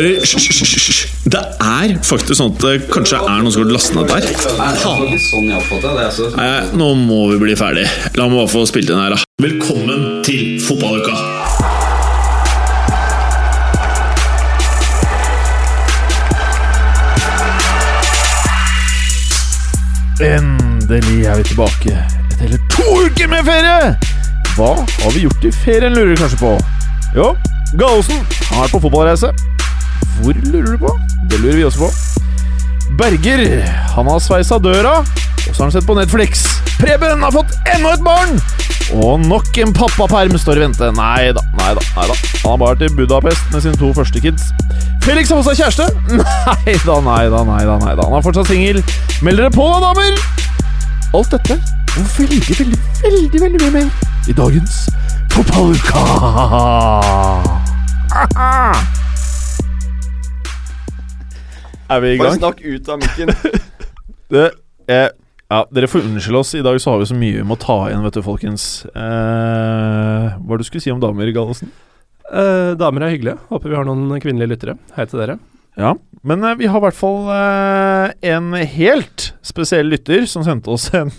karer, hysj. Det er faktisk sånn at det kanskje er noen som har lastet ned der. Sånn. Altså. Nei, nå må vi bli ferdig. La meg bare få spilt inn her, da. Velkommen til fotballuka! Endelig er vi tilbake etter hele to uker med ferie! Hva har vi gjort i ferien, lurer du kanskje på? Jo, Gallosen har vært på fotballreise. Hvor lurer du på? Det lurer vi også på. Berger han har sveisa døra, og så har han sett på Netflix. Preben har fått enda et barn! Og nok en pappaperm står i vente. Nei da, nei da. nei da. Han har bare vært i Budapest med sine to første kids. Felix har fått seg kjæreste. Nei da, nei da, nei da. nei da. Han er fortsatt singel. Meld dere på, da, damer! Alt dette og veldig, veldig, veldig veldig mye mer i dagens Fotballuka! Er vi i Bare snakk ut av mikken. Det, eh, ja, dere får unnskylde oss. I dag så har vi så mye vi må ta igjen, vet du, folkens. Eh, hva er det du skulle si om damer, Gallosen? Eh, damer er hyggelige. Håper vi har noen kvinnelige lyttere. Hei til dere. Ja, men eh, vi har i hvert fall eh, en helt spesiell lytter som sendte oss en,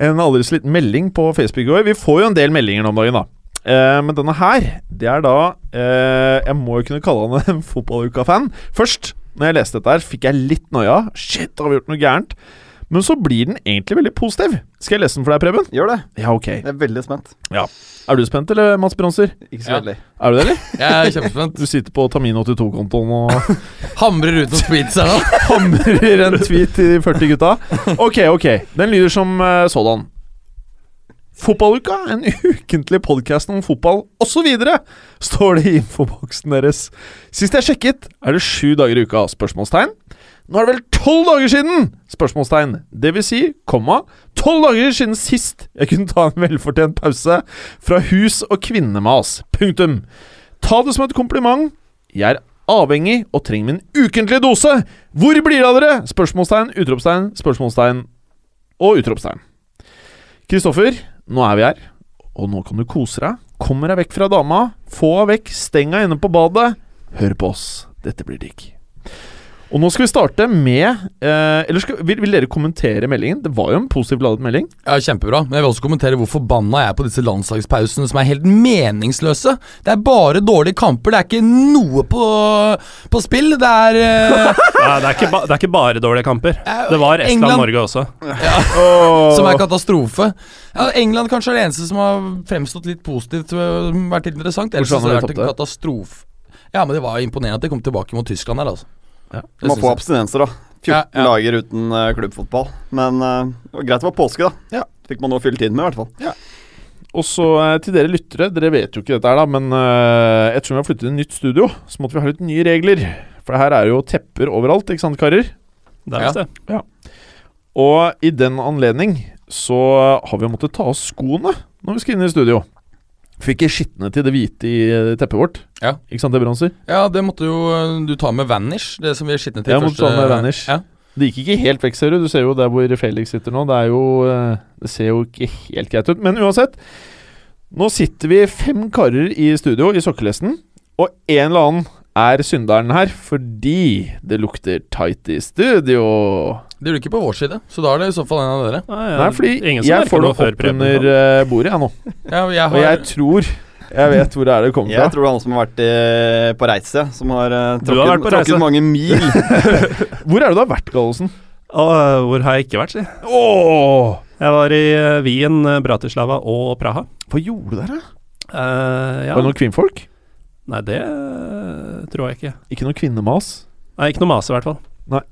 en aldri så liten melding på Facebook i går. Vi får jo en del meldinger nå om dagen, da. Eh, men denne her, det er da eh, Jeg må jo kunne kalle han en fotballuka-fan. Først, når jeg leste dette her, fikk jeg litt noia. Shit, har vi gjort noe gærent? Men så blir den egentlig veldig positiv. Skal jeg lese den for deg, Preben? Gjør det. Ja, ok. Jeg er veldig spent. Er du spent, eller, Mats Bronser? Ikke så Ja. veldig. Er du det, eller? Jeg er kjempespent. Du sitter på Tamin82-kontoen og Hamrer ut noen tweets her nå. hamrer en tweet til de 40 gutta. Ok, ok. Den lyder som uh, sådan. Fotballuka, en ukentlig podkast om fotball osv., står det i infoboksen deres. Sist jeg sjekket, er det sju dager i uka? Spørsmålstegn. Nå er det vel tolv dager siden! Spørsmålstegn. Det vil si, komma, tolv dager siden sist jeg kunne ta en velfortjent pause fra hus og kvinnemas. Punktum. Ta det som et kompliment. Jeg er avhengig og trenger min ukentlige dose. Hvor blir det av dere? Spørsmålstegn, utropstegn, spørsmålstegn og utropstegn. Kristoffer, nå er vi her, og nå kan du kose deg. Kommer deg vekk fra dama. Få henne vekk, steng henne inne på badet. Hør på oss. Dette blir digg. Og nå skal vi starte med eh, Eller skal, vil, vil dere kommentere meldingen? Det var jo en positivt ladet melding. Ja, Kjempebra. Men jeg vil også kommentere hvor forbanna jeg er på disse landslagspausene som er helt meningsløse. Det er bare dårlige kamper. Det er ikke noe på, på spill. Det er eh, Nei, det, er ikke ba, det er ikke bare dårlige kamper. Det var Estland-Norge også. Ja, Som er katastrofe. Ja, England kanskje er det eneste som har fremstått litt positivt, vært interessant. Ellers har har det vært en katastrofe. Ja, men det var imponerende at de kom tilbake mot Tyskland her, altså. Ja. Man får abstinenser, da. 14 Ja, ja. dager uten uh, klubbfotball. Men uh, det var greit det var påske, da. Ja. Fikk man noe å fylle tiden med, i hvert fall. Og så eh, til dere lyttere, dere vet jo ikke dette her, da, men uh, ettersom vi har flyttet til nytt studio, så måtte vi ha litt nye regler. For her er jo tepper overalt, ikke sant, karer? Det er visst det. Og i den anledning så har vi måttet ta av skoene når vi skal inn i studio. Fikk jeg skitne til det hvite i eh, teppet vårt. Ja. Ikke sant det, Bronser? Ja, det måtte jo øh, du ta med Vanish, det som vi skitnet til Jeg måtte ta med Vanish. Ja. Det gikk ikke helt vekk, ser du. Du ser jo der hvor Felix sitter nå. Det er jo eh, Det ser jo ikke helt greit ut. Men uansett. Nå sitter vi fem karer i studio i sokkelesten, og en eller annen er synderen her fordi det lukter tight i studio. Det gjorde ikke på vår side, så da er det i så fall en av dere. Nei, Nei, fordi jeg får det opp under eh, bordet, jeg nå. Ja, jeg Og jeg tror jeg vet hvor det er det kommer fra. Jeg tror det er han som har vært i, på reise, som har uh, tråkket, har vært tråkket, på reise. tråkket mange mil. Hvor er det du har vært, Gallosen? Øh, hvor har jeg ikke vært, si? Åh! Jeg var i øh, Wien, øh, Bratislava og Praha. Hva gjorde du der, da? Eh, ja. Var det noen kvinnfolk? Nei, det øh, tror jeg ikke. Ikke noe kvinnemas? Nei, ikke noe mas, i hvert fall. Nei.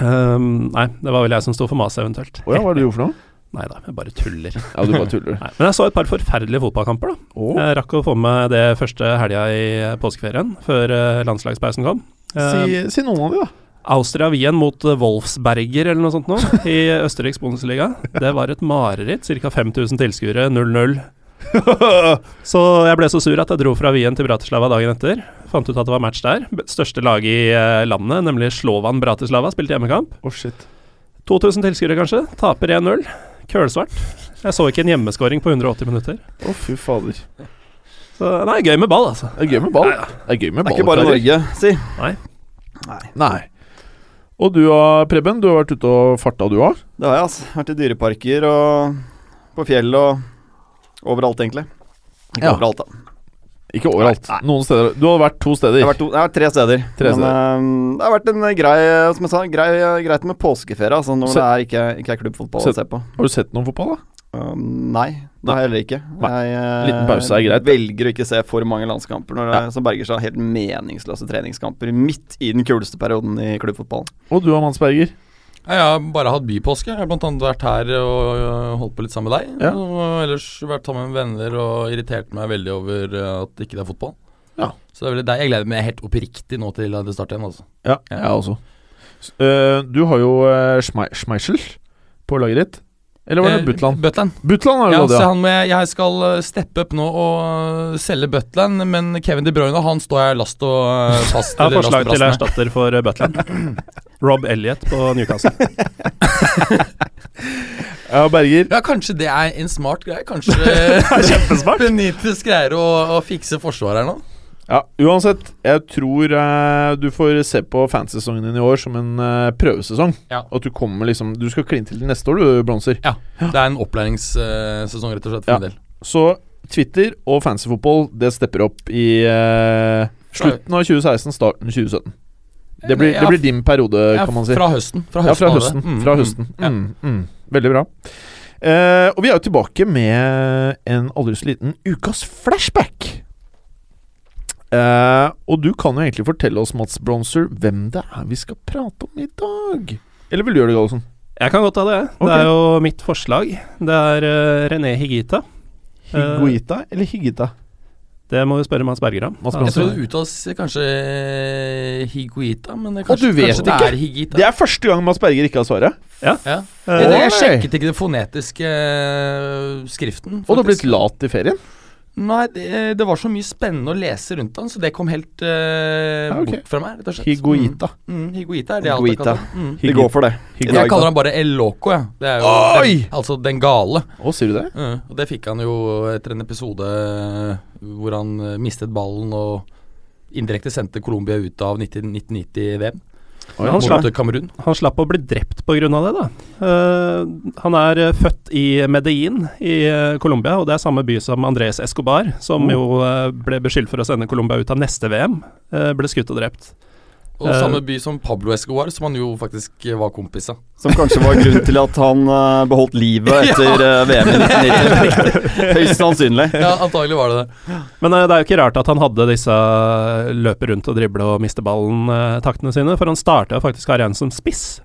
Um, nei, det var vel jeg som sto for maset, eventuelt. Å ja, hva er det du gjorde for noe? Nei da, jeg bare tuller. Ja, du bare tuller. Nei, men jeg så et par forferdelige fotballkamper, da. Oh. Jeg rakk å få med det første helga i eh, påskeferien, før eh, landslagspausen kom. Eh, Si, si noen av de, da. Austria-Wien mot eh, Wolfsberger eller noe sånt nå, i Østerriks Bundesliga. Det var et mareritt. Ca. 5000 tilskuere, 0-0. Så jeg ble så sur at jeg dro fra Wien til Bratislava dagen etter. Fant ut at det var match der. Største laget i eh, landet, nemlig Slovan Bratislava, spilte hjemmekamp. Oh, shit. 2000 tilskuere, kanskje. Taper 1-0. Kølsvart. Jeg så ikke en hjemmeskåring på 180 minutter. Å, fy fader. Så nei, gøy med ball, altså. Det er gøy med ball. Det er gøy med Det er ikke bare. Norge, si. Nei. Og du da, Preben? Du har vært ute og farta, du òg? Det har jeg, altså. Vært i dyreparker og på fjell og overalt, egentlig. Ikke Ja. overalt, da. Ikke overalt. Noen steder. Du har vært to steder. Jeg har vært, to, jeg har vært tre steder. Tre men eh, det har vært en grei Som jeg sa, grei, greit med påskeferie. Altså når Så- det er ikke, ikke er klubbfotball Så- å se på. Har du sett noen fotball, da? Uh, nei, det har jeg heller ikke. Nei. Jeg uh, Liten pause er greit. velger å ikke se for mange landskamper når det som berger seg helt meningsløse treningskamper midt i den kuleste perioden i klubbfotballen. Og du, Mansberger? Ja, Jeg har bare hatt bypåske. Jeg har annet vært her og øh, holdt på litt sammen med deg. Ja. Og ellers vært sammen med venner og irritert meg veldig over øh, at ikke det er fotball. Ja. Så det er veldig deg. Jeg gleder meg helt oppriktig nå til det starter igjen. altså Ja, jeg også. Øh, du har jo uh, Schmeichel på laget ditt. Eller var det Eh, Butland? Butland. Butland det Ja, du ja. Så han med, jeg skal øh, steppe opp nå og øh, selge Butland, men Kevin De Bruyne han står jeg last og fast Jeg har forslag til erstatter for Butland. Rob Elliot på Newcastle. Ja, Berger. Ja, kanskje det er en smart greie. Kanskje Kjempesmart. Benitez greier å, å fikse forsvaret her nå. Ja, uansett, jeg tror eh, du får se på fansesongen din i år som en eh, prøvesesong. Ja. At du kommer liksom Du skal kline til til neste år, du, Bronser. Det er en opplæringssesong, rett og slett, for Ja. min del. Så Twitter og fancyfotball, det stepper opp i eh, slutten av 2016, starten 2017. Det blir, det blir din periode, kan man si. Fra høsten. Fra Ja, fra høsten. Mm, Fra mm, høsten. ja. Mm, mm. Veldig bra. Eh, og vi er jo tilbake med en aldri så liten ukas flashback. Eh, og du kan jo egentlig fortelle oss, Mats Bronzer, hvem det er vi skal prate om i dag. Eller vil du gjøre det, Gallosen? Jeg kan godt ta det. Okay. Det er jo mitt forslag. Det er uh, René Higita. Higuita eller Higita? Det må vi spørre Mats Berger om. Mads Jeg tror det uttales kanskje eh, Higuita, men det, Og kanskje, du vet kanskje det ikke? er Higita. Det er første gang Mats Berger ikke har svaret. ja. Eh, jeg, jeg sjekket ikke den fonetiske eh, skriften. Og du har blitt lat i ferien. Nei, det, det var så mye spennende å lese rundt han, så det kom helt uh, Ja, okay. bort fra meg, rett og slett. Higuita. Mm, mm, Higuita er det jeg Higuita. alltid kaller han. Mm. Vi går for det. Higuita. Jeg kaller han bare El Loco, jeg. Det er jo Oi! den, altså den gale. Å, sier du det? Mm, og det fikk han jo etter en episode eh, hvor han eh, mistet ballen og indirekte sendte Colombia ut av 1990-VM Oi, han slapp. Han slapp å bli drept pga. det, da. Uh, han er eh, født i Medellin i uh, Colombia, og det er samme by som Andres Escobar, som Oh. jo uh, ble beskyldt for å sende Colombia ut av neste VM. ble skutt og drept. Og uh, samme by som Pablo Escobar, som han jo faktisk eh, var kompis av. Som kanskje var grunnen til at han uh, beholdt livet etter uh, VM i 1990. Høyst sannsynlig. Ja, antagelig var det det. Men det er jo ikke rart at han hadde disse løpe rundt og drible og miste ballen-taktene sine, for han starta faktisk karrieren som spiss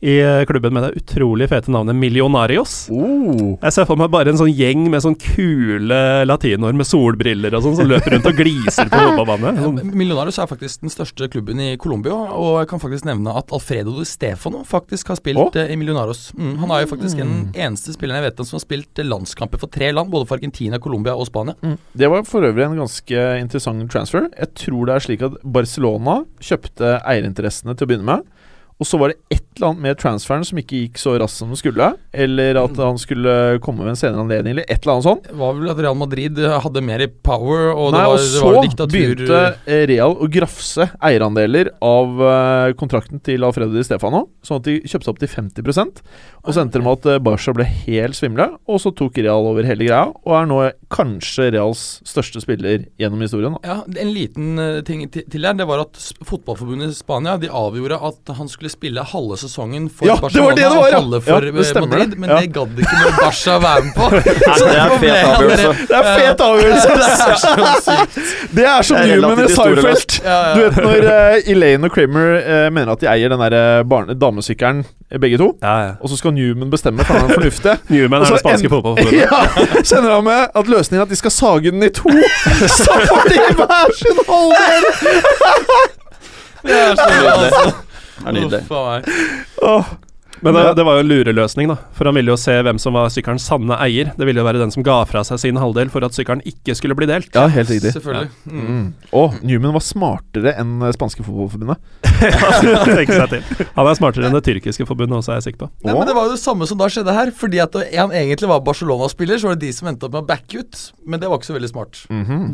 i eh, klubben med det utrolig fete navnet Millionarios. Oh. Jeg ser for meg bare en sånn gjeng med sånn kule latinoer med solbriller og sånn, som løper rundt og gliser på fotballbanen. Sånn. Millionarios er faktisk den største klubben i Colombia, og jeg kan faktisk nevne at Alfredo de Stefano faktisk har spilt eh, i Millionarios. Mm, han er jo faktisk den eneste spilleren jeg vet om som har spilt eh, landskamper for tre land, både for Argentina, Colombia og Spania. Det var for øvrig en ganske interessant transfer. Jeg tror det er slik at Barcelona kjøpte eierinteressene til å begynne med. Og så var det et eller annet med transferen som ikke gikk så raskt som det skulle. Eller at han skulle komme ved en senere anledning, eller et eller annet sånt. Det var vel at Real Madrid eh, hadde mer i power, og Nei, det var, og det så var diktatur begynte eh, Real å grafse eierandeler av eh, kontrakten til Alfredo Di Stefano, sånn at de kjøpte opp til 50 Og så endte det med at Barca ble helt svimle, og så tok Real over hele greia, og er nå kanskje Reals største spiller gjennom historien. da. Ja, En liten ting til her, det var at fotballforbundet i Spania De avgjorde at han skulle spille halve sesongen for Ja, det var Barcelona det det var, ja. og halve for Ja, det stemmer Madrid, det. men Ja. det gadd ikke når Barca være med på. Det er fet avgjørelse. Det er fet avgjørelse! det er. Det som Det Newman i. Seinfeld. Du vet når uh, Elaine og Kramer uh, mener at de eier den der eh, damesykkelen, begge to, Ja, ja. og så skal Newman bestemme for han er fornuftig. Newman er det spanske fotballforbundet. Ja, Kjenner han med at løsningen er at de skal sage den i to, så får de hver sin halvdel! Det er så bra, altså. Det er nydelig. Oh, meg. Men det, det var jo en lureløsning, da. For han ville jo se hvem som var sykkelens sanne eier. Det ville jo være den som ga fra seg sin halvdel for at sykkelen ikke skulle bli delt. Ja, helt riktig. Selvfølgelig. Mm. Mm. Og Newman var smartere enn eh, spanske fotballforbundet. Tenk seg til. Han er smartere enn det tyrkiske forbundet også, er jeg sikker på. Nei, men Det var jo det samme som da skjedde her. Fordi at han egentlig var Barcelona-spiller, så var det de som endte opp med å backe ut. Men det var ikke så veldig smart. Mhm.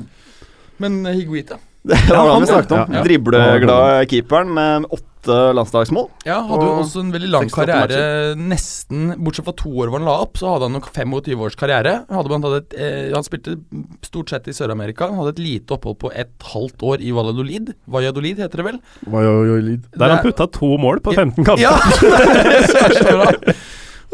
Men eh, Higuita Det var det vi snakket om. Ja, ja. Dribleglad keeperen med åtte landslagsmål. Ja, hadde jo også en veldig lang karriere. Nesten, Bortsett fra to år hvor han la opp, så hadde han nok 25 års karriere. Hadde blant annet et, eh, han spilte stort sett i Sør-Amerika. Han hadde et lite opphold på et halvt år i Valladolid. Valladolid heter det vel? Valladolid. Der har han Det putta to mål på 15 kamper. Ja! så er det så bra.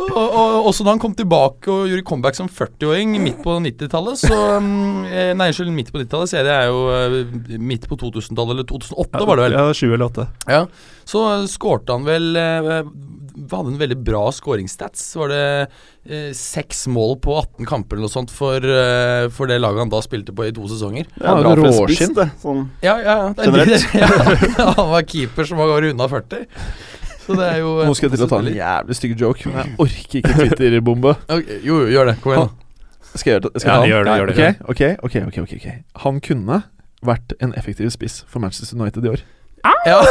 Og, og også da han kom tilbake og gjorde comeback som 40-åring midt på 90-tallet, så mm, eh, Nei, unnskyld, midt på 90-tallet, sier jeg det jo eh, midt på 2000-tallet, eller 2008 var det vel. Ja, 20 eller 8. Ja, så uh, skårte han vel Hadde en veldig bra skåringsstats. Var det eh, seks mål på 18 kamper eller noe sånt for, eh, for det laget han da spilte på i to sesonger? Det er Ja, bra for råskinn. det. Sånn. Ja, ja, ja. er- Generelt. ja, han var keeper som var unna 40. Så det er jo eh, Nå skal jeg til å ta en jævlig stygg joke, men jeg orker ikke Twitter-bombe. Okay, Jo, jo, gjør det. Kom igjen. Skal jeg gjøre det? Skal Ja, jeg ta gjør det, gjør det, Ok, ok, ok, ok, ok, ok. Han kunne vært en effektiv spiss for Manchester United i år. Ja.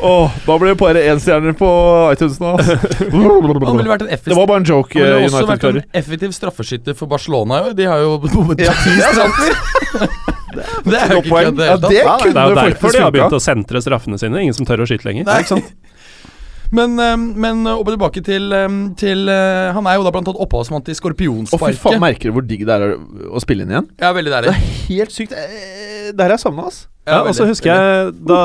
Åh, da blir det bare én stjerne på iTunes nå. Han ville vært en Det var bare en joke, Han ville også vært en United-karer. effektiv straffeskytter for Barcelona. De har jo bommet ja, ti straffer. Det er jo ikke kødd. Ja, det Ja, Det er jo derfor de har begynt å sentre straffene sine. Ingen som tør å skyte lenger. Nei, ikke sant? Men, eh, men opp og tilbake til, eh, til eh, Han er jo da blant annet opphavsmann til for faen, merker du hvor digg det er å, spille inn igjen? Ja, veldig Det er helt sykt. Eh, Det her har jeg savna, ass. Ja, og så husker jeg da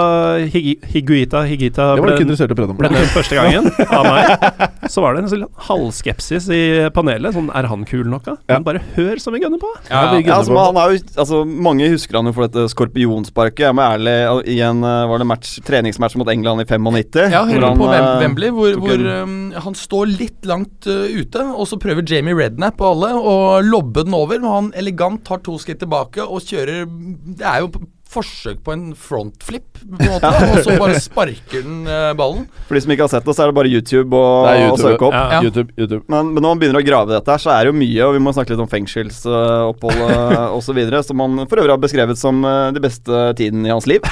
Higuita, Higita ble, ble nevnt første gangen av meg, så var det en sånn halvskepsis i panelet. Sånn, er han kul nok, da? Ja. Men bare hør så vi gunner på! Ja, ja. Ja, altså, på. han er jo, altså, mange husker han jo for dette skorpionsparket. Jeg må ærlig, i en eh, var det match, treningsmatch mot England i 95. Ja, hører han, på eh, Wembley, hvor, hvor um, han står litt langt uh, ute, og så prøver Jamie Redknapp og alle å lobbe den over. Og han elegant tar to skritt tilbake og kjører Det er jo forsøk på en frontflip, på en måte, og så bare sparker den uh, ballen. For de som ikke har sett det, så er det bare YouTube og, Det og søke opp. Ja. Ja. YouTube, YouTube. Men, men når man begynner å grave dette, her, så er det jo mye, og vi må snakke litt om fengselsopphold uh, osv., som han for øvrig har beskrevet som uh, de beste tiden i hans liv.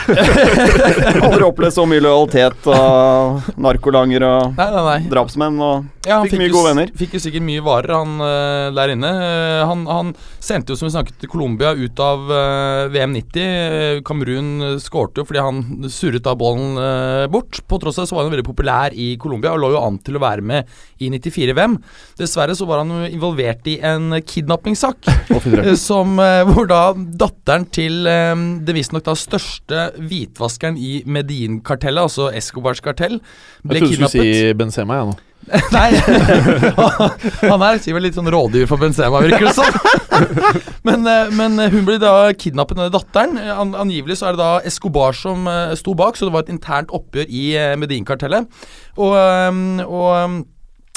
Aldri opplevd så mye lojalitet av narkolanger og Nei, nei, nei. drapsmenn. Og Ja, han Fikk fikk, mye gode venner. fikk jo sikkert mye varer, han eh, der inne. Eh, han, han sendte jo, som vi snakket, til Colombia ut av eh, VM 90. Kamerun skårte jo fordi han surret da ballen eh, bort. På tross av så var han veldig populær i Colombia og lå jo an til å være med i 94-VM. Dessverre så var han jo involvert i en kidnappingssak. Som, eh, hvor da datteren til eh, det visstnok da største hvitvaskeren i Medin-kartellet, altså Escobars kartell, ble kidnappet. Jeg trodde du skulle si Benzema, jeg nå. Nei, han er sikkert litt sånn rådyr for Benzema, virker det som. Men, eh, men hun blir da kidnappet, denne datteren. Eh, An angivelig så er det da Escobar som eh, sto bak, så det var et internt oppgjør i eh, Medin-kartellet. Og, eh, og eh,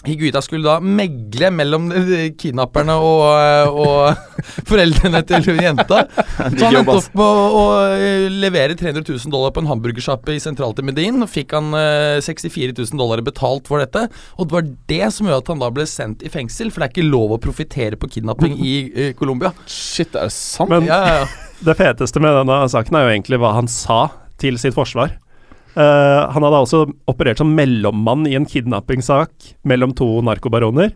Higuita skulle da megle mellom eh, kidnapperne og, eh, og foreldrene til jenta. Så han endte opp med å, å eh, levere 300 000 dollar på en hamburgersjappe i sentralt i Medin. Og fikk han eh, 64 000 dollar betalt for dette. Og det var det som gjorde at han da ble sendt i fengsel, for det er ikke lov å profitere på kidnapping i eh, Colombia. Shit, er det sant? Men Ja, ja, ja. det feteste med denne saken er jo egentlig hva han sa til sitt forsvar. Eh, han hadde også operert som mellommann i en kidnappingssak mellom to narkobaroner.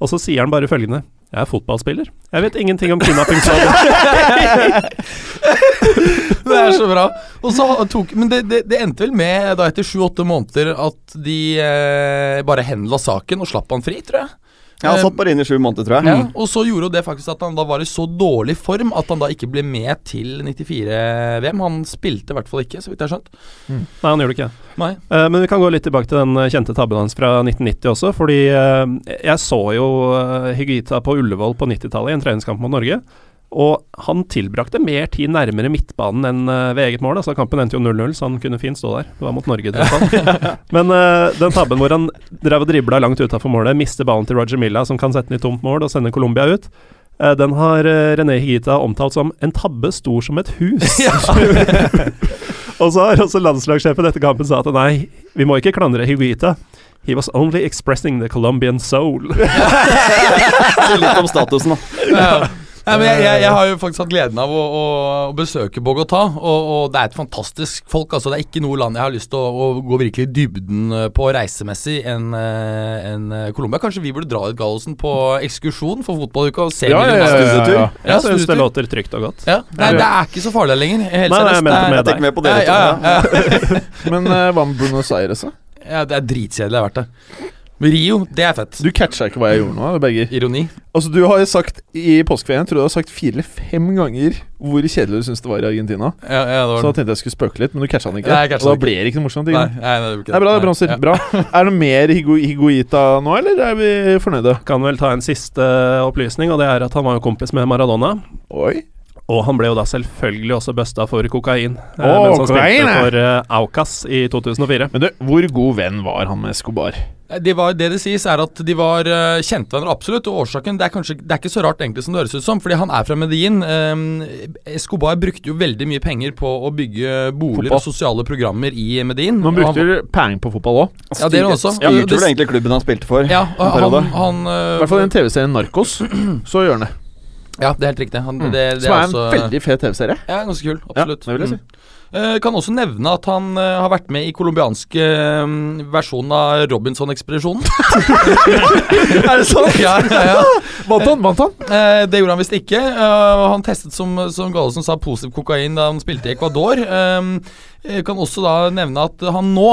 Og så sier han bare følgende Jeg er fotballspiller. Jeg vet ingenting om kidnappingssaker. Det er så bra. Tok, men det, det, det endte vel med, da etter sju-åtte måneder, at de eh, bare henla saken og slapp han fri, tror jeg. Ja, han satt bare inne i sju måneder, tror jeg. Ja, og så gjorde jo det faktisk at han da var i så dårlig form at han da ikke ble med til 94-VM. Han spilte i hvert fall ikke, så vidt jeg har skjønt. Nei, han gjorde ikke det. Nei. Eh, men vi kan gå litt tilbake til den eh, kjente tabben hans fra 1990 også. Fordi eh, jeg så jo Hygita Higuita på Ullevål på 90-tallet i en treningskamp mot Norge. Og han tilbrakte mer tid nærmere midtbanen enn eh, ved eget mål. Altså Kampen endte jo 0-0, så han kunne fint stå der. Det var mot Norge, tross alt. Men uh, den tabben hvor han drev og dribla langt utafor målet, mister ballen til Roger Milla, som kan sette den i tomt mål og sende Colombia ut, eh, den har René Higuita omtalt som en tabbe stor som et hus. og så har også landslagssjefen etter kampen sa at nei, Vi må ikke klandre Higuita. He was only expressing the Colombian soul. Litt om statusen, da. Ja. Nei, men jeg, jeg, jeg har jo faktisk hatt gleden av å, å, å besøke Bogotá, og, og det er et fantastisk folk. altså Det er ikke noe land jeg har lyst til å, å gå virkelig i dybden eh, på reisemessig enn en eh, Colombia. Kanskje vi burde dra ut Gallosen på ekskursjon for fotballuka og se Ja, ja, ja, ja, ja. Ja, Jeg syns det låter trygt og godt. Ja, Nei, det er ikke så farlig lenger. Helt Nei, nei, jeg mente med deg. med på dere ja, ja, ja. Men eh, hva med Buenos Aires, da? ja, det er dritkjedelig. Jeg har vært der. Rio, det er fett. Du catcha ikke hva jeg gjorde nå, begge Ironi. Altså, du har sagt i påskeferien Tror du har sagt fire eller fem ganger hvor kjedelig du syns det var i Argentina. Ja, ja, det Så da tenkte jeg skulle spøke litt, men du catcha den ikke. Nei, og da ble det ikke noe morsomt. Nei, Ikke? nei, nei, det ble ikke Det Nei, bra, det er bronser. ja. Bra. Er det mer Higo Higuita nå, eller er vi fornøyde? Kan vel ta en siste opplysning, og det er at han var jo kompis med Maradona. Oi. Og han ble jo da selvfølgelig også busta for kokain, oh, mens han kokain, spilte for uh, Aukas i 2004. Men du, hvor god venn var han med Escobar? Det, var, det det sies, er at de var uh, kjentvenner, absolutt. Og årsaken det er kanskje Det er ikke så rart egentlig som det høres ut som, fordi han er fra Medellin. Um, Escobar brukte jo veldig mye penger på å bygge boliger Fotball. og sosiale programmer i Medellin. Man han- brukte jo penger på fotball òg. Ja, det er han også. Styrte Ja, det- vel egentlig klubben han spilte for. Ja, han, han I hvert fall i den TV-serien Narkos. Så gjør han det. Ja, det er helt riktig. Han, det, det Mm. Som er en også, veldig fet TV-serie. Ja, ganske kul. Absolutt. Ja, det vil jeg si. Mm. Uh, kan også nevne at han uh, har vært med i colombianske uh, versjonen av Robinson-ekspedisjonen. er det sant? ja, ja, ja. Vant han? Vant han? Eh, det gjorde han visst ikke. Han testet, som, som Gallosen sa, positiv kokain da han spilte i Ecuador. Kan også da nevne at han nå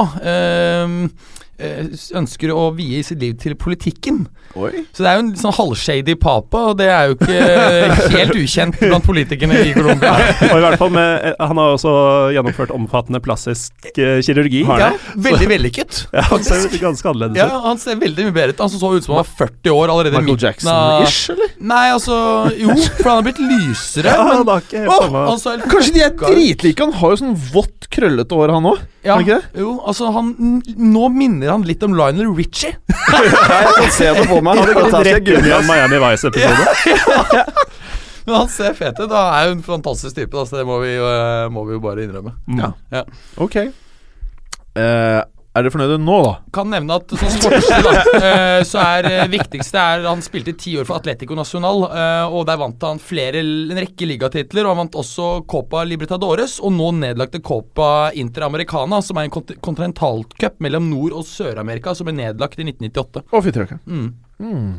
ønsker å vie sitt liv til politikken. Oi. Så det er jo en sånn halvshady papa, og det er jo ikke helt ukjent blant politikerne i Colombia. Og i hvert fall med, eh, Han har også gjennomført omfattende plastisk eh, kirurgi. Ja, veldig vellykket. Ja, han ser ganske annerledes ut. Ja, han ser veldig mye bedre ut. Han så ut som han var 40 år allerede Michael Jackson-ish, eller? Nei, altså Jo, for han har blitt lysere. Ja, men han har ikke helt å, helt Kanskje de er dritlike? Han har jo sånn vått, krøllete hår, han òg. Ja, jo, altså han Nå minner han litt om Lionel Richie. Ja, jeg kan se det på meg. Han hadde gått Dette rett i en. Miami Vice-episode. Men han ser fet ut. Han er jo en fantastisk type, da, så det må vi, eh, må vi jo bare innrømme. Ja. Ja. Ok. Eh, er dere fornøyde nå, da? Kan nevne at som sportslig, da, eh, så er det viktigste er Han spilte i ti år for Atletico Nacional, eh, og der vant han flere, en rekke ligatitler. Og han vant også Copa Libertadores, og nå nedlagte Copa Interamericana, som er en kont kontinentalcup mellom Nord- og Sør-Amerika, som ble nedlagt i 1998. Å. Mm. Mm.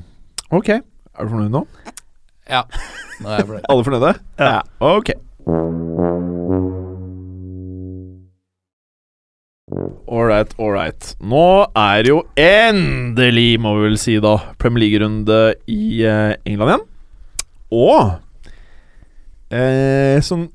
Ok. Er du fornøyd nå? Ja. Nå er jeg fornøyd. Alle fornøyde? Ja. Ok. Ålreit, ålreit. Nå er det jo endelig, må vi vel si, da, Premier League-runde i eh, England igjen. Og eh, sånn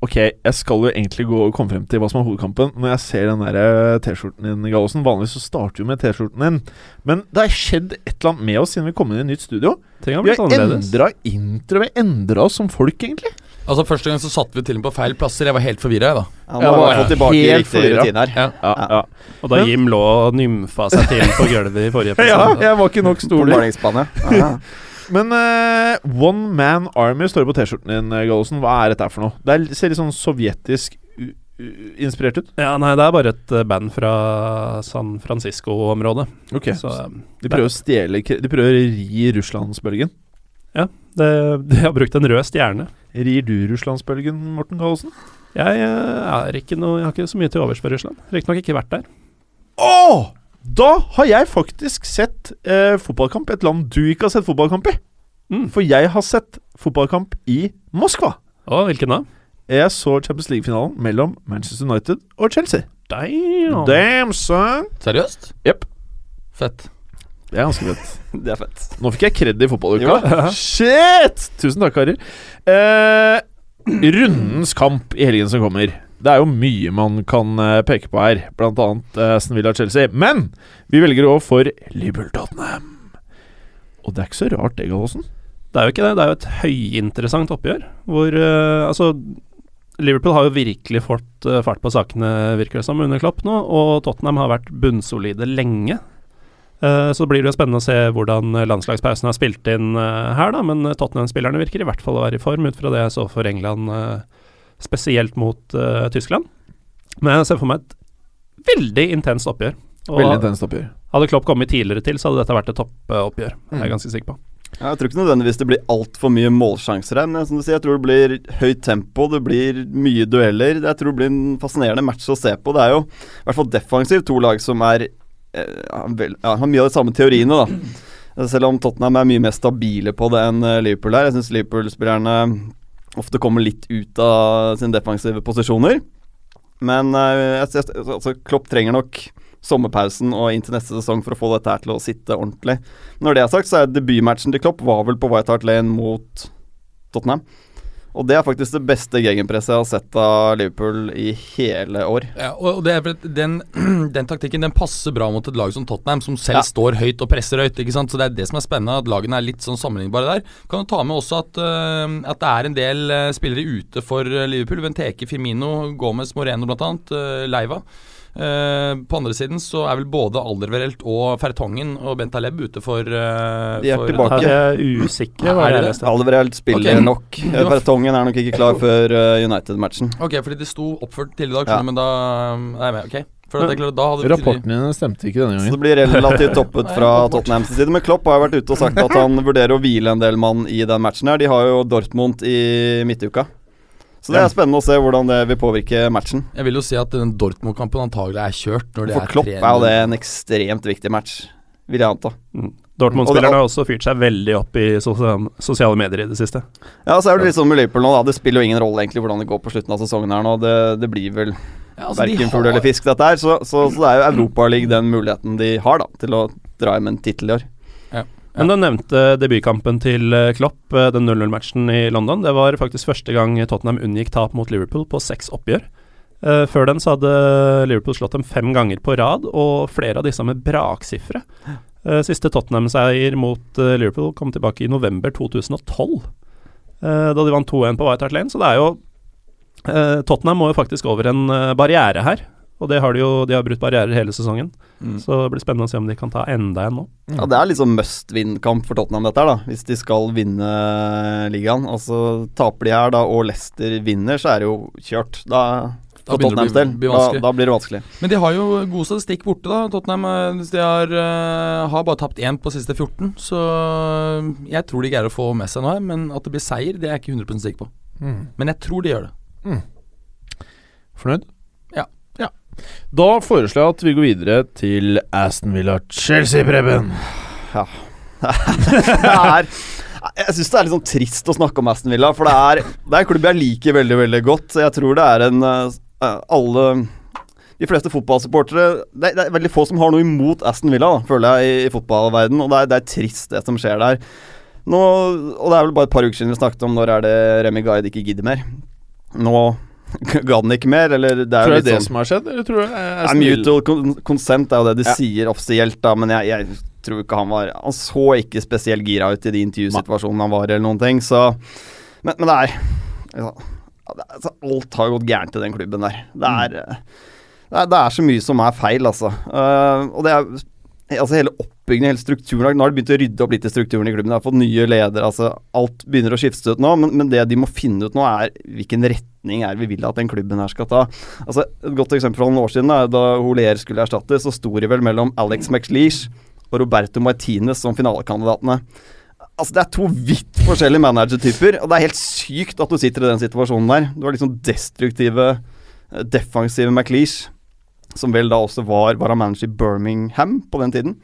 Ok, jeg skal jo egentlig gå og komme frem til hva som er hovedkampen. Når jeg ser den der eh, T-skjorten din, Gallosen Vanligvis så starter vi med T-skjorten din. Men det har skjedd et eller annet med oss siden vi kom inn i et nytt studio. Har Vi har endra intro. Vi har endra oss som folk, egentlig. Altså Første gang så satte vi til og med på feil plasser. Jeg var helt forvirra, jeg, da. Han må ha tilbake Helt riktig forvirret. rutine her. Ja. Ja, Ja. ja. Og da Jim lå og nymfa seg til på gulvet i forrige ja, jeg var ikke nok stor stoler. Men uh, One Man Army står på T-skjorten din, eh, Gallosen. Hva er dette for noe? Det er, ser litt sånn sovjetisk inspirert ut. Ja, nei, det er bare et eh, band fra San Francisco-området. Ok Så De prøver å stjele De prøver å ri Russlandsbølgen. det, de har brukt en rød stjerne. Rir du Russlandsbølgen, Morten Gallosen? Jeg, eh, er ikke noe, jeg har ikke så mye til overs for Russland. Riktignok ikke vært der. Å! Da har jeg faktisk sett eh, fotballkamp i et land du ikke har sett fotballkamp i. Mm. For jeg har sett fotballkamp i Moskva. Å, hvilken da? Jeg så Champions League-finalen mellom Manchester United og Chelsea. Damn. Damn, son! Seriøst? Jepp. Fett. Det er ganske fett. Det er fett. Nå fikk jeg kred i fotballuka. Shit! Tusen takk, karer. Eh, rundens kamp i helgen som kommer. Det er jo mye man kan eh, peke på her, blant annet eh, Aston Villa-Chelsea. Men vi velger å gå for Liverpool-Tottenham. Og det er ikke så rart, det, Gallosen. Det er jo ikke det. Det er jo et høyinteressant oppgjør. Hvor uh, Altså, Liverpool har jo virkelig fått uh, fart på sakene, virker det som, under Klopp nå. Og Tottenham har vært bunnsolide lenge. Eh, så blir det jo spennende å se hvordan landslagspausen har spilt inn eh, her, da. Men Tottenham-spillerne virker i hvert fall å være i form, ut fra det jeg så for England, eh, spesielt mot uh, Tyskland. Men jeg ser for meg et veldig intenst oppgjør. Og Veldig intenst oppgjør. hadde Klopp kommet tidligere til, så hadde dette vært et toppoppgjør. Er jeg er ganske sikker på. Ja, Jeg tror ikke nødvendigvis det blir altfor mye målsjanser her, men som du sier, jeg tror det blir høyt tempo, det blir mye dueller. Jeg tror det blir en fascinerende match å se på. Det er jo i hvert fall defensivt to lag som er eh, ja, vel, ja, har mye av de samme teoriene, da. Selv om Tottenham er mye mer stabile på det enn eh, Liverpool er. Jeg syns Liverpool-spillerne ofte kommer litt ut av sine defensive posisjoner. Men eh, jeg, jeg, altså, Klopp trenger nok sommerpausen og inn til neste sesong for å få dette her til å sitte ordentlig. Når det er sagt, så er debutmatchen til Klopp var vel på White Hart Lane mot Tottenham. Og det er faktisk det beste gegenpresset jeg har sett av Liverpool i hele år. Ja, og det er for den, den taktikken den passer bra mot et lag som Tottenham, som selv Ja. står høyt og presser høyt. ikke sant? Så Det er det som er spennende, at lagene er litt sånn sammenlignbare der. Kan du ta med også at, uh, at det er en del øh, spillere ute for øh, Liverpool. Benteke, Firmino, Gomez, Moreno bl.a. Uh, Leiva. Eh, på andre siden så er vel både Alderverelt og Fertongen og Bentaleb ute for uh, De er for- tilbake. Her er usikre. Er det. Alvereld spiller okay. nok. Fertongen er nok ikke klar før eh, United-matchen. Ok, fordi de sto oppført tidligere i dag, Ja. men da er jeg med. Ok. For det er klart, da hadde vi Rapportene dine stemte ikke denne gangen. Så det blir relativt toppet fra. Tottenhams side. Men Klopp har jo vært ute og sagt at han vurderer å hvile en del mann i den matchen her. De har jo Dortmund i midtuka. Så det er spennende å se hvordan det vil påvirke matchen. Jeg vil jo si at den Dortmund-kampen antagelig er kjørt. Når det For er Klopp er jo det en ekstremt viktig match, vil jeg anta. Mm. Dortmund-spillerne har også fyrt seg veldig opp i sosiale, medier i det siste. Ja, så er det litt sånn med Liverpool nå, da. Det spiller jo ingen rolle egentlig hvordan det går på slutten av sesongen her nå. Det, det blir vel Ja, altså, verken har- fugl eller fisk, dette her. Så, så, så det er jo Europaligaen den muligheten de har, da, til å dra hjem en tittel i år. Men du nevnte debutkampen til eh, Klopp, eh, den 0-0-matchen i London. Det var faktisk første gang Tottenham unngikk tap mot Liverpool på seks oppgjør. Eh, før den så hadde Liverpool slått dem fem ganger på rad, og flere av disse med braksifre. Siste Tottenham-seier mot Liverpool kom tilbake i november 2012, eh, da de vant 2-1 på White Hart Lane. Så det er jo Tottenham må jo faktisk over en barriere her. Og det har de jo, de har brutt barrierer hele sesongen. Så det blir spennende å se om de kan ta enda en nå. Ja, Det er liksom must win-kamp for Tottenham, dette her, da. Hvis de skal vinne ligaen. Altså, taper de her, da, og Leicester vinner, så er det jo kjørt. Da, Da begynner det å bli- bli Da, vanskelig. da blir det vanskelig. Men de har jo god statistikk borte, da. Tottenham eh, de har, eh, har bare tapt én på siste 14. Så eh, jeg tror de greier å få med seg noe her. Men at det blir seier, det er jeg ikke 100 sikker på. Mm. Men jeg tror de gjør det. Fornøyd? Ja. ja. Da foreslår jeg at vi går videre til Aston Villa Chelsea, Preben. det er Jeg syns det er litt sånn trist å snakke om Aston Villa, for det er, det er en klubb jeg liker veldig, veldig godt. Jeg tror det er en eh, Alle De fleste fotballsupportere det, det er veldig få som har noe imot Aston Villa, da, føler jeg, i, i fotballverden Og det er, det er trist, det som skjer der. Nå, og det er vel bare et par uker siden vi snakket om når er det Remi Guide ikke gidder mer. Nå ga den ikke mer, eller det er Tror du det er det sånn som har skjedd, eller tror du er ja, mutual con consent er jo det de Ja. sier offisielt, da, men jeg, jeg tror ikke han var Han så ikke spesielt gira ut i de intervjusituasjonene han var eller noen ting, så Men, men det er ja, altså, Alt har gått gærent i den klubben der. Det er, mm. det er, det er så mye som er feil, altså. Uh, og det er Altså Hele oppbyggingen, hele strukturen Nå har de begynt å rydde opp litt i strukturen i klubben. De har fått nye ledere. altså Alt begynner å skiftes ut nå, men, men det de må finne ut nå, er hvilken retning er vi vil at den klubben her skal ta. Altså Et godt eksempel fra noen år siden, da, Holier skulle erstattes, så sto det vel mellom Alex McLeish og Roberto Martinez som finalekandidatene. Altså Det er to vidt forskjellige managertyper, og det er helt sykt at du sitter i den situasjonen der. Du har liksom destruktive, eh, defensive McLeish, som vel da også var, var manager i Birmingham på den tiden.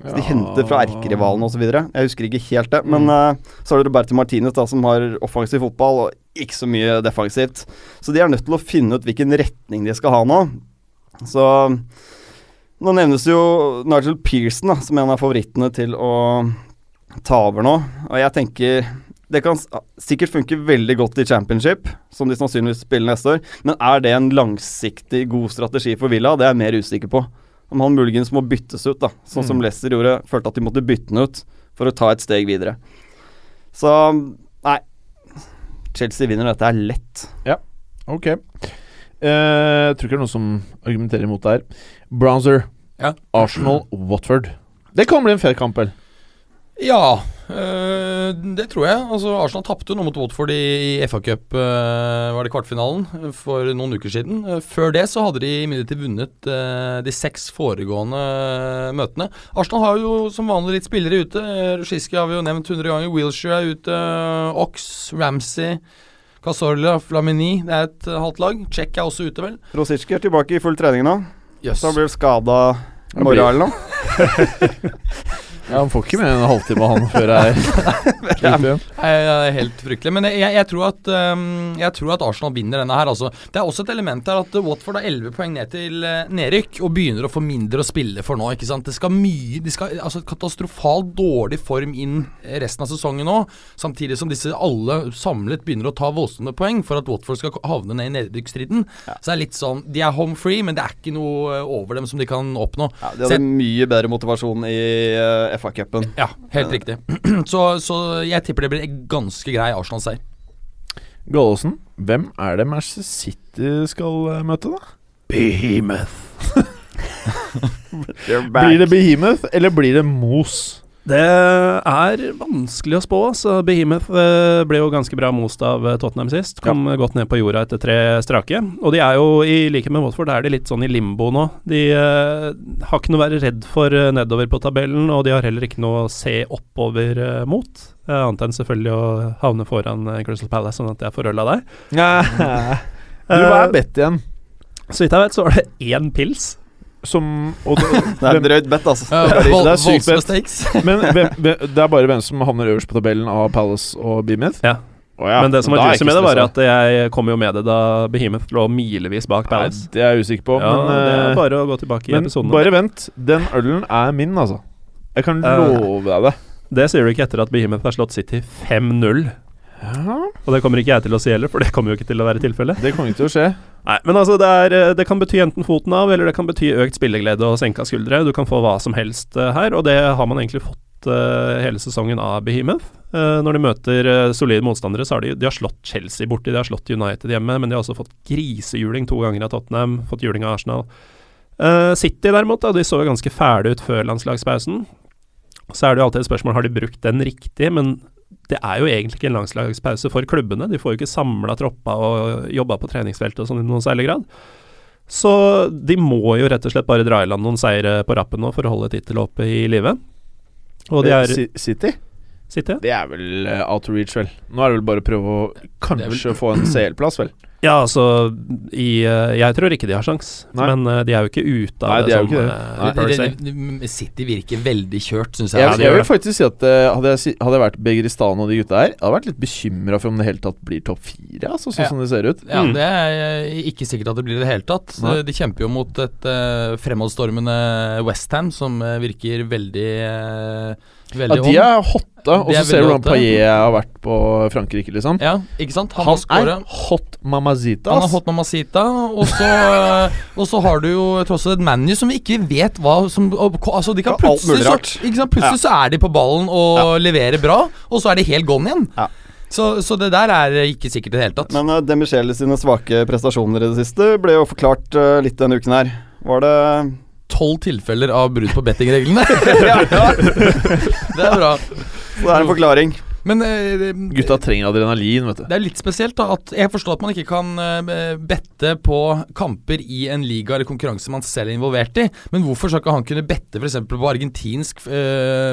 Så de henter fra erkerivalene osv. Jeg husker ikke helt det. Men uh, så har du Roberto Martinez, da, som har offensiv fotball og ikke så mye defensivt. Så de er nødt til å finne ut hvilken retning de skal ha nå. Så nå nevnes jo Nigel Pearson da, som en av favorittene til å ta over nå. Og jeg tenker det kan sikkert funke veldig godt i championship, som de sannsynligvis spiller neste år. Men er det en langsiktig god strategi for Villa? Det er jeg mer usikker på. Om han muligens må byttes ut, da. Sånn som Leicester gjorde. Følte at de måtte bytte den ut for å ta et steg videre. Så nei. Chelsea vinner dette er lett. Ja, Ok. Eh, jeg tror ikke det er noen som argumenterer imot det her. Bronzer. Ja. Arsenal, Watford. Det kan bli en fair kamp, vel? Ja, øh, det tror jeg. Altså, Arsenal tapte nå mot Watford i, FA-cup, øh, var det kvartfinalen, øh, for noen uker siden. Før det så hadde de imidlertid vunnet de seks foregående møtene. Arsenal har jo som vanlig litt spillere ute. Rushiski har vi jo nevnt 100 ganger. Wilshere er ute. Ox, Ramsey, Casorla, Flamini. Det er et halvt lag. Check er også ute, vel. Rosicki er tilbake i full trening nå. Yes. Så han blir skada i morgen eller noe. Ja, Han får ikke mer enn en halvtime han før det er er helt fryktelig. Men jeg, jeg, tror at, jeg tror at Arsenal vinner denne her. Altså. Det er også et element her at Watford har 11 poeng ned til eh, nedrykk og begynner å få mindre å spille for nå. ikke sant? Det skal mye De skal altså katastrofalt dårlig form inn resten av sesongen nå. Samtidig som disse alle samlet begynner å ta voldsomme poeng for at Watford skal havne ned i nedrykksstriden. Så det er litt sånn De er home free, men det er ikke noe eh, over dem som de kan oppnå. Ja, de hadde mye bedre motivasjon i uh, FA-cupen. ja, helt riktig. så, så jeg tipper det blir en ganske grei Arsenal-seier. Gallosen, hvem er det Manchester City skal eh, møte, da? Behemoth. Blir det Behemoth, eller blir det Mos? Det er vanskelig å spå. Så Behemoth eh, ble jo ganske bra most av eh, Tottenham sist. Kom ja. godt ned på jorda etter tre strake. Og de er jo, i likhet med Watford, er de litt sånn i limbo nå. De eh, har ikke noe å være redd for eh, nedover på tabellen, og de har heller ikke noe å se oppover eh, mot. Eh, annet enn selvfølgelig å havne foran eh, Crystal Palace, sånn at jeg får øl av deg. du, hva er bedt igjen? Så vidt jeg vet, så var det én pils. Som og det, Det er drøyt bet, altså. Ja, det er sykt bett. Men hvem, hvem, det er bare hvem som havner øverst på tabellen av Palace og Behemoth? Ja. Oh, ja, Men det som var juicy med det, var at jeg kom jo med det da Behemoth lå milevis bak Nei, Palace. det er jeg usikker på. Ja, men det eh, er bare å gå tilbake i men episoden. bare vent. Den ølen er min, altså. Jeg kan Eh. love deg det. Det sier du ikke etter at Behemoth har slått City 5-0. Ja, Og det kommer ikke jeg til å si heller, for det kommer jo ikke til å være tilfellet. det kommer ikke til å skje. Nei, men altså, det, er, eh, det kan bety enten foten av, eller det kan bety økt spilleglede og senka skuldre. Du kan få hva som helst eh, her, og det har man egentlig fått uh, hele sesongen av Behemoth. Uh, når de møter uh, solide motstandere, så har de, de har slått Chelsea borti, de har slått United hjemme, men de har også fått grisehjuling to ganger av Tottenham, fått juling av Arsenal. City derimot, da, de så ganske fæle ut før landslagspausen. Så er det jo alltid et spørsmål har de brukt den riktig, men det er jo egentlig ikke en langslagspause for klubbene. De får jo ikke samla troppa og jobba på treningsfeltet og sånn i noen særlig grad. Så de må jo rett og slett bare dra i land noen seire på rappen nå for å holde tittelet oppe i live. Og de Eh, er City? City? Det er vel eh, out of reach, vel. Nå er det vel bare å prøve å kanskje få en CL-plass, vel. Ja, altså i, eh, Jeg tror ikke de har sjans, Nei. men eh, de er jo ikke ute av Nei, de det er jo som ikke det. eh, Nei. Det- City virker veldig kjørt, syns jeg. Jeg, jeg, jeg vil faktisk si at hadde, jeg, hadde jeg vært Begiristan og de gutta her, jeg hadde vært litt bekymra for om det hele tatt blir topp fire, altså, sånn Ja. som det ser ut. Ja, Mm. Det er ikke sikkert at det blir det hele tatt. Nei. De kjemper jo mot et uh, fremadstormende Westham som virker veldig uh, Ja, de er hotte, og så er ser du hvordan. Paillet har vært på Frankrike, liksom. Ja, ikke sant? Han, Han er hot mamazita, Han er hot mamazita, og så, eh, og så har du jo tross alt et ManU som vi ikke vet hva som Altså, de kan plutselig, så, ikke sant? plutselig så er de på ballen og leverer bra, og så er de helt gone igjen. Ja. Så, så det der er ikke sikkert i det hele tatt. Men uh, Demichele sine svake prestasjoner i det siste ble jo forklart uh, litt denne uken her. Var det Tolv tilfeller av brudd på bettingreglene. det er bra. Så det er en forklaring. Men eh, Gutta trenger adrenalin, vet du. Det er litt spesielt da at jeg forstår at man ikke kan eh, bette på kamper i en liga eller konkurranse man selv er involvert i, men hvorfor skal ikke han kunne bette f.eks. på argentinsk uh,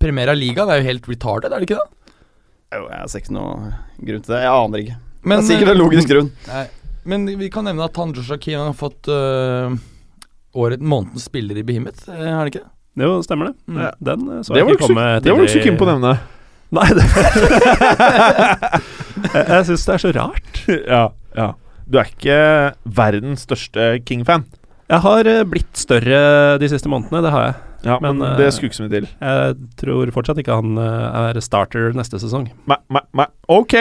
Primera Liga? Det er jo helt retarded, er det ikke det? Jo, jeg ser ikke noe grunn til det. Jeg aner ikke. Men, det er sikkert en logisk grunn. Nei, men vi kan nevne at han Joshua Keane har fått uh, året, månedens spiller i Behemoth, er det ikke det? Jo, stemmer det. Mm. Den eh, så Det jeg ikke komme komme det var du ikke så keen på å nevne. Nei, det Jeg, jeg syns det er så rart. ja, ja. Du er ikke verdens største King-fan. Jeg har eh, blitt større de siste månedene, det har jeg. Ja, men, Men, det eh, skulle ikke så mye til. Jeg tror fortsatt ikke han eh, er starter neste sesong. Nei, nei, nei. Ok,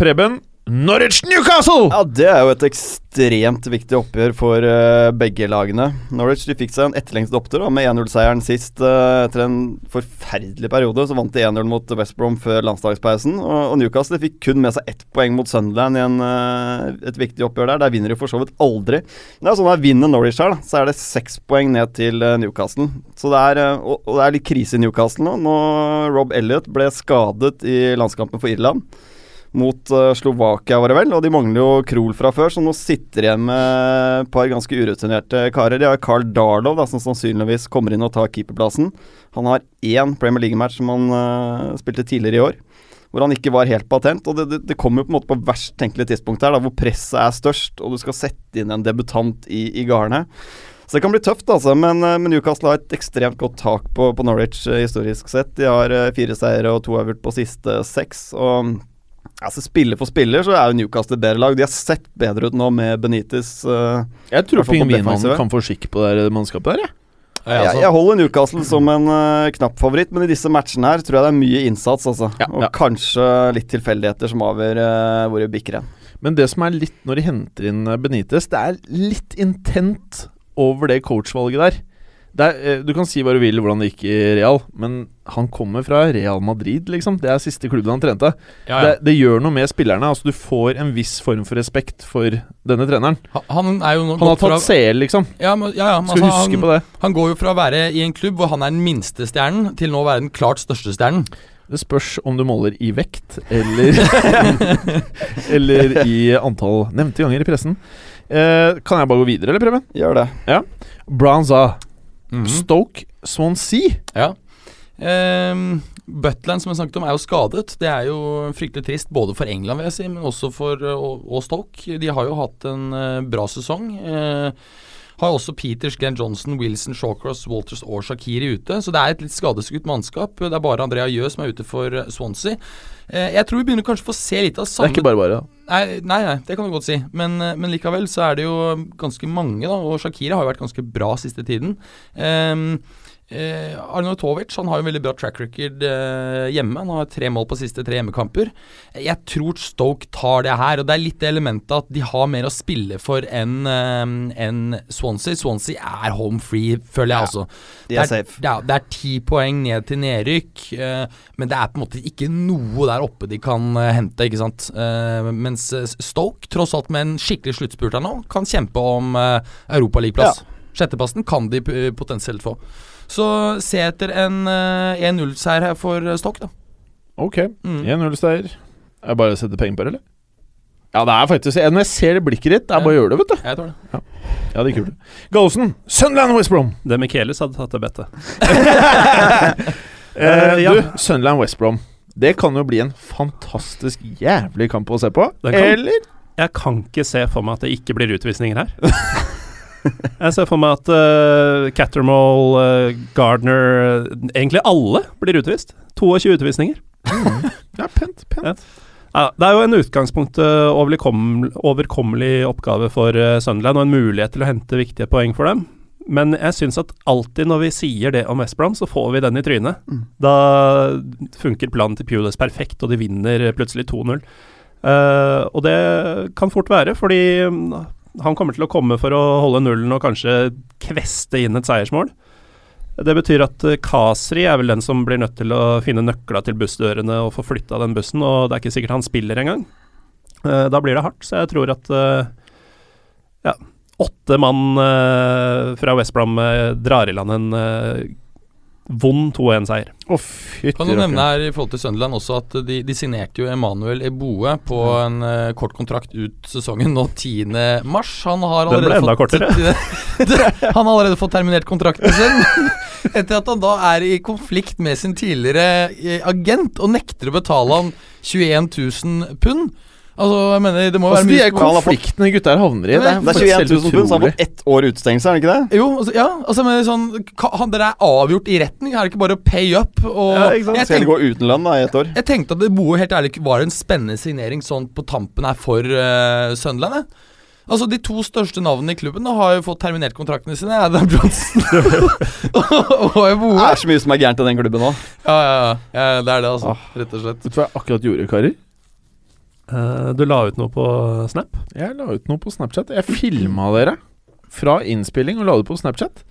Preben. Norwich Newcastle! Ja, Det er jo et ekstremt viktig oppgjør for uh, begge lagene. Norwich de fikk seg en etterlengtet opptur med 1-0-seieren sist. Uh, etter en forferdelig periode så vant de 1-0 mot West Brom før landslagspausen. Og, og Newcastle fikk kun med seg ett poeng mot Sunderland i en, uh, et viktig oppgjør der. Der vinner de for så vidt aldri. Det er sånn at Vinner Norwich her, da, så er det seks poeng ned til Newcastle. Så det er, og, og det er litt krise i Newcastle nå. Nå Rob Elliot ble skadet i landskampen for Irland mot uh, Slovakia, var det vel. Og de mangler jo Krohl fra før, så nå sitter igjen med et par ganske urutinerte karer. De har Carl Darlow, da, som sannsynligvis kommer inn og tar keeperplassen. Han har én Premier League-match som han uh, spilte tidligere i år, hvor han ikke var helt patent. Og det, det, det kommer jo på en måte på verst tenkelig tidspunkt her, da, hvor presset er størst, og du skal sette inn en debutant i, i garnet. Så det kan bli tøft, altså. Men, eh, men Newcastle har et ekstremt godt tak på, på Norwich historisk sett. De har fire seire og to avgjort på siste seks. Og altså spiller for spiller så er jo Newcastle et bedre lag. De har sett bedre ut nå med Benitez. Uh, Jeg tror pingvinene kan få skikk på det mannskapet der, jeg. Ja, jeg, altså, jeg holder Newcastle som en uh, knapp favoritt, men i disse matchene her tror jeg det er mye innsats, altså. Ja, og ja. kanskje litt tilfeldigheter som avgjør uh, hvor det bikker hen. Men det som er litt når de henter inn Benitez, det er litt intent over det coachvalget der. Det er, eh, du kan si hva du vil hvordan det gikk i Real, men han kommer fra Real Madrid, liksom. Det er siste klubben han trente. ja, Det, ja. det gjør noe med spillerne. Altså Du får en viss form for respekt for denne treneren. Han- Han er jo Han har tatt CL, liksom. ja, men, ja, ja, men Skal altså, huske han, på det. han går jo fra å være i en klubb hvor han er den minste stjernen, til nå å være den klart største stjernen. Det spørs om du måler i vekt eller Eller i antall nevnte ganger i pressen. Eh, kan jeg bare gå videre, eller, Preben? Gjør det. Mhm. Stoke Swansea. Ja. Um, Butland, som jeg snakket om, er jo skadet. Det er jo fryktelig trist både for England, vil jeg si, men også for uh, og, og Stoke. De har jo hatt en uh, bra sesong. Eh, har også Peters, Glenn Johnson, Wilson, Shawcross, Walters og Shakiri ute. Så det er et litt skadeskutt mannskap. Det er bare Andrea Jø som er ute for uh, Swansea. Eh, jeg tror vi begynner kanskje å få se litt av Det er ikke bare bare. da. Nei, nei, nei, det kan du godt si. Men, eh, men likevel så er det jo ganske mange, da. Og Shakira har jo vært ganske bra siste tiden. Um, eh, Arnautovic han har jo en veldig bra track record eh, hjemme. Han har tre mål på siste tre hjemmekamper. Jeg tror Stoke tar det her, og det er litt det elementet at de har mer å spille for enn eh, en Swansea. Swansea er home free, føler jeg også. De er det safe. Ja, det er ti poeng ned til nedrykk, eh, men det er på en måte ikke noe der oppe de kan eh, hente, ikke sant. Eh, mens Stoke, tross alt med en skikkelig sluttspurt her nå, kan kjempe om uh, europaligaplass. Sjetteplassen kan de potensielt få. Så se etter en eh, 1-0-seier her for Stokk, da. Ok, Mm. 1-0-seier. Jeg bare setter penger på det, eller? Ja, det er faktisk Når jeg ser det blikket ditt, det er bare å gjøre det, vet du. Jeg tror det. Ja, det er kult. Gallosen, Sunderland West Brom. Det Michaelis hadde tatt det bettet. Eh, ja. Du, Sunderland West Brom. Det kan jo bli en fantastisk jævlig kamp å se på. Eller? Jeg kan ikke se for meg at det ikke blir utvisninger her. Jeg ser for meg at uh, Cattermall, uh, Gardner uh, Egentlig alle blir utvist. 22 utvisninger. Ja, pent. pent. Ja. Ja, det er jo en utgangspunkt uh, overkommelig oppgave for Sunderland, og en mulighet til å hente viktige poeng for dem. Men jeg syns at alltid når vi sier det om West Brom, så får vi den i trynet. Mm. Da funker planen til Pulis perfekt, og de vinner plutselig 2-0. Uh, og det kan fort være, fordi mm, han kommer til å komme for å holde nullen og kanskje kveste inn et seiersmål. Det betyr at eh, Kasri er vel den som blir nødt til å finne nøkla til bussdørene og få flytta den bussen, og det er ikke sikkert han spiller engang. Eh, da blir det hardt, så jeg tror at eh, ja, åtte mann fra West Brom drar i land en vond 2-1-seier. Oh, Kan du nevne her i forhold til Sunderland også at de, de signerte jo Emanuel Eboe på en uh, kort kontrakt ut sesongen nå 10. mars. Han har Den ble enda fått han har allerede fått terminert kontrakten sin. Etter at han da er i konflikt med sin tidligere eh, agent og nekter å betale han 21 000 pund. Altså, jeg mener, det må Altså, være mye De konfliktene gutta her havner i. Det er Det er 21 000 pund, så han har fått ett år utestengelse, er det ikke det? Jo, altså, ja, altså, men sånn Dere er avgjort i retten. Er det ikke bare å pay up? Og Ja, ikke sant? jeg, Skal gå uten lønn da, i ett år. jeg tenkte at det Boe helt ærlig var en spennende signering sånn på tampen her for uh, Sunderland. Altså De to største navnene i klubben da, har jo fått terminert kontraktene sine. Adam Johnson og, og Det er så mye som er gærent i den klubben nå. Ja, ja, ja, ja, det er det, altså. Rett og slett. Vet du hva jeg akkurat gjorde, karer? Eh, du la ut noe på Snap. Jeg la ut noe på Snapchat. Jeg filma dere fra innspilling og la det på Snapchat.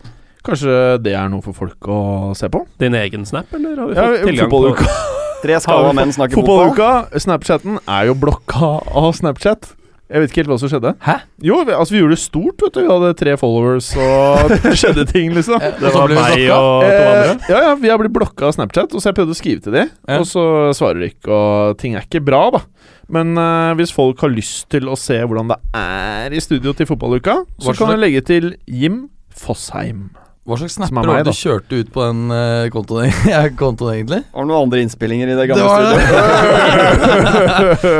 Kanskje det er noe for folk å se på? Din egen Snap, eller har vi Ja, tilgang på. Tre skalla menn snakker fotball. Fotballuka, Snapchatten, er jo blokka av Snapchat. Jeg vet ikke helt hva som skjedde. Hæ? Jo, vi, altså vi gjorde det stort, vet du. Vi hadde tre followers, og det skjedde ting, liksom. Eh, Det så var meg blokka. og to andre. Eh, ja, ja, vi har blitt blokka av Snapchat, og så jeg prøvde å skrive til dem, Ja. og så svarer de ikke, og ting er ikke bra, da. Men uh, hvis folk har lyst til å se hvordan det er i studio til fotballuka, så kan jeg legge til Jim Fossheim. Hva slags er snapper meg, var det du kjørte ut på den uh, kontoen, kontoen egentlig? Har du noen andre innspillinger i det Det gamle var studioet?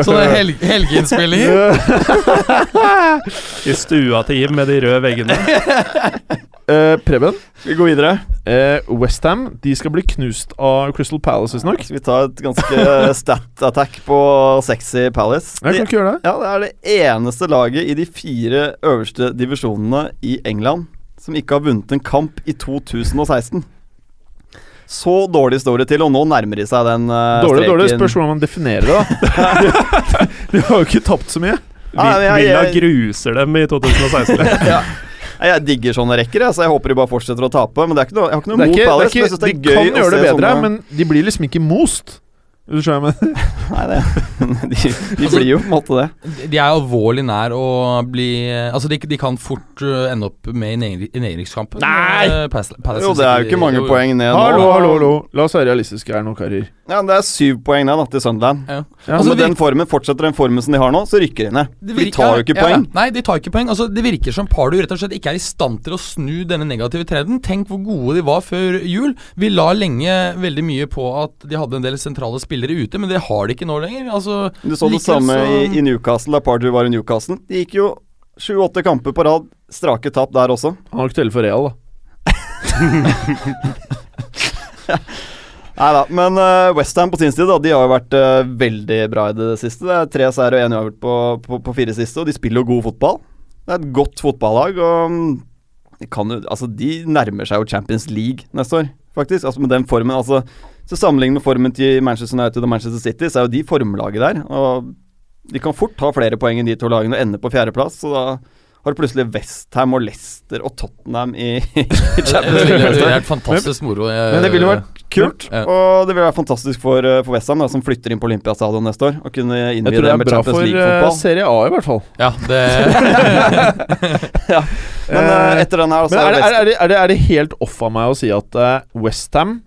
Sånne hel helgeinnspillinger. I stua til Jim med de røde veggene. Uh, Preben, Skal vi gå videre? uh, Westham de skal bli knust av Crystal Palace, visstnok. Skal vi ta et ganske stat-attack på sexy Palace? Jeg kan ikke gjøre det. Ja, det er det eneste laget i de fire øverste divisjonene i England som ikke har vunnet en kamp i 2016. Så dårlig står det til, og nå nærmer de seg den uh, Dårlig, streken. dårlig. Spørs hvordan man definerer det, da. de har jo ikke tapt så mye. Nei, jeg- Villa gruser dem i 2016. ja. Jeg digger sånne rekker, så jeg håper de bare fortsetter å tape. Men det er ikke noe, jeg har ikke noe mot Palace. de kan gjøre det bedre, sånne- men de blir liksom ikke most. Du skjønner hva jeg mener? Nei, det, de, de Altså- blir jo på en måte det. De er alvorlig nær å bli Altså, de, de kan fort uh, ende opp med i nedry- nedrykkskampen. Nei! Pass, Palace- Palace Jo, det er jo ikke mange jo, poeng ned Hallo, nå. hallo, hallo. La oss være realistiske her nå, karer. Ja, Det er syv poeng ned da, til Sunderland. Ja. Ja, Altså, med den formen, fortsetter den formen som de har nå, så rykker de ned. For de tar jo ikke ja, poeng. Ja, nei, de tar ikke poeng. Altså, det virker som Pardu rett og slett ikke er i stand til å snu denne negative trenden. Tenk hvor gode de var før jul. Vi la lenge veldig mye på at de hadde en del sentrale spillere ute, men det har de ikke nå lenger. Altså, Du så det samme så- i, i Newcastle, da Pardew var i Newcastle. De gikk jo sju-åtte kamper på rad, strake tap der også. Han har aktuell for real, da. Nei da, men uh, Westham på sin side, da, de har jo vært uh, veldig bra i det siste. Det er tre seier og én uavgjort på, på, på fire siste, og de spiller jo god fotball. Det er et godt fotballag, og de kan jo Altså, de nærmer seg jo Champions League neste år, faktisk. Altså med den formen, altså Så sammenlignet med formen til Manchester United og Manchester City, så er jo de formlaget der. Og de kan fort ta flere poeng enn de to lagene og ende på fjerdeplass, så da har du plutselig Westham og Leicester og Tottenham i, i det, det, Champions League. det er helt fantastisk moro. Jeg- Men det ville vært kult, Ja. og det ville vært fantastisk for, uh, for Westham, som flytter inn på Olympiastadion neste år. Og kunne Jeg innvie tror det det er med bra Champions for eh, League-fotball. Serie A, i hvert fall. Ja, det Men uh, etter den her, er er det, er, er, er, det, er det helt off av meg å si at uh, Westham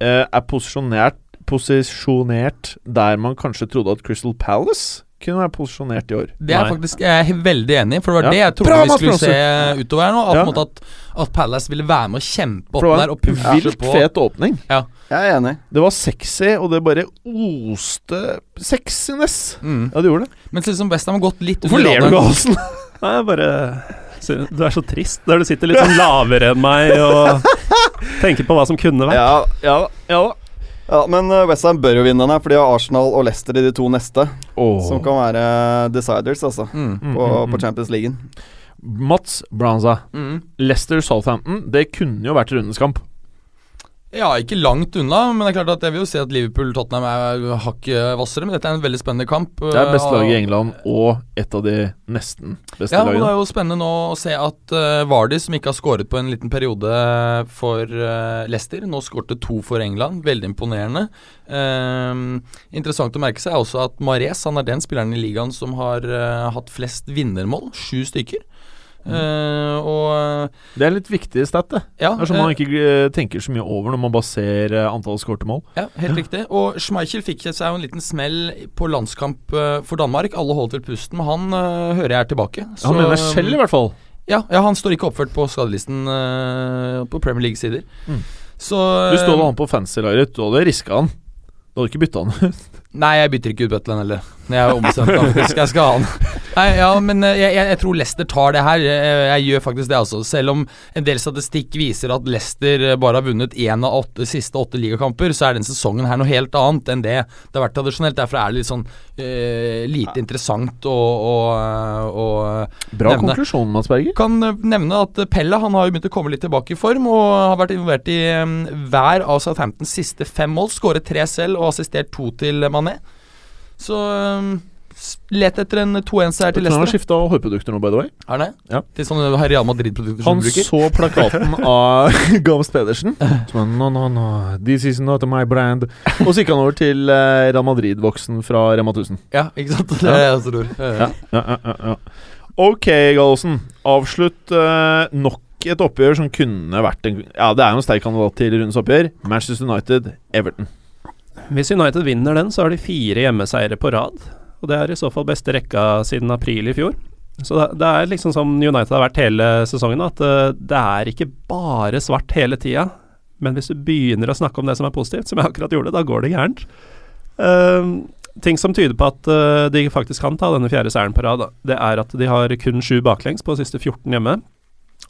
uh, er posisjonert, posisjonert der man kanskje trodde at Crystal Palace kunne være posisjonert i år? Det er Nei. faktisk jeg er veldig enig i, for det var Ja. det jeg trodde Bra, vi skulle se utover her nå. At, Ja. at, at Palace ville være med å kjempe opp der og pushe vilt på. fet åpning. Jeg er enig. Det var sexy, og det bare oste sexiness. Mm. Ja, det gjorde det. Mens liksom Westham har gått litt Hvorfor ler du, Galsen? Nei, jeg bare Du er så trist der du sitter litt sånn lavere enn meg og tenker på hva som kunne vært. Ja, Ja, ja ja, men uh, Westham bør jo vinne den her, for de har Arsenal og Leicester i de to neste. Oh. Som kan være deciders, altså, Mm. Mm, på, mm, mm. på Champions League. Mats Branza. Mm. Leicester Southampton, det kunne jo vært rundens kamp. Ja, ikke langt unna, men det er klart at jeg vil jo si at Liverpool-Tottenham er hakket hvassere. Men dette er en veldig spennende kamp. Det er beste lag laget i England og et av de nesten beste Ja, og det er jo spennende nå å se at uh, Vardy, som ikke har skåret på en liten periode for uh, Leicester, nå skårte to for England. Veldig imponerende. Ehm, interessant å merke seg er også at Mares han er den spilleren i ligaen som har uh, hatt flest vinnermål. Sju stykker. Eh, og Det er litt viktig stat, det. ja, Det er som eh, man ikke eh, tenker så mye over når man bare ser eh, antall skårte mål. Ja, helt riktig. Og Schmeichel fikk seg jo en liten smell på landskamp eh, for Danmark. Alle holdt vel pusten, men han uh, hører jeg er tilbake. Så- Han mener selv, i hvert fall. Ja, ja, han står ikke oppført på skadelisten eh, på Premier League-sider. Mm. Så Du stod eh, han på fancy-laget, du hadde riska han. Du hadde ikke bytta han ut. Nei, jeg bytter ikke ut Butland heller. Jeg er ombestemt, faktisk. Jeg skal ha han. Nei, ja, men eh, jeg, jeg, tror Leicester tar det her. Jeg, jeg gjør faktisk det, altså. Selv om en del statistikk viser at Leicester eh, bare har vunnet én av åtte, siste åtte ligakamper, så er den sesongen her noe helt annet enn det det har vært tradisjonelt. Derfor er det litt sånn uh, lite interessant å, å, å Bra Nevne. konklusjon, Mads Berger. kan nevne at Pelle han har jo begynt å komme litt tilbake i form, og har vært involvert i um, hver av Southamptons siste fem mål. Skåret tre selv og assistert to til Mané. Så eh, let etter en 2-1-seier til Leicester. han har skifta hårprodukter nå, by the way. Er det? Ja. Til sånne Real Madrid-produkter som Han bruker? så plakaten av Gams Pedersen. Som han, no, no, no, this is not my brand. Og så gikk han over til uh, Real Madrid-voksen fra Rema 1000. Ja, ikke sant? Det er jeg også tror. Ja, ja, ja, ja, ja. Ok, Gallosen. Avslutt uh, nok et oppgjør som kunne vært en Ja, det er jo en sterk kandidat til rundens oppgjør. Manchester United, Everton. Hvis United vinner den, så har de fire hjemmeseiere på rad. Og det er i så fall beste rekka siden april i fjor. Så det, er liksom som United har vært hele sesongen, at eh, det er ikke bare svart hele tida. Men hvis du begynner å snakke om det som er positivt, som jeg akkurat gjorde, da går det gærent. Ehm, ting som tyder på at uh, de faktisk kan ta denne fjerde seieren på rad, det er at de har kun sju baklengs på siste 14 hjemme.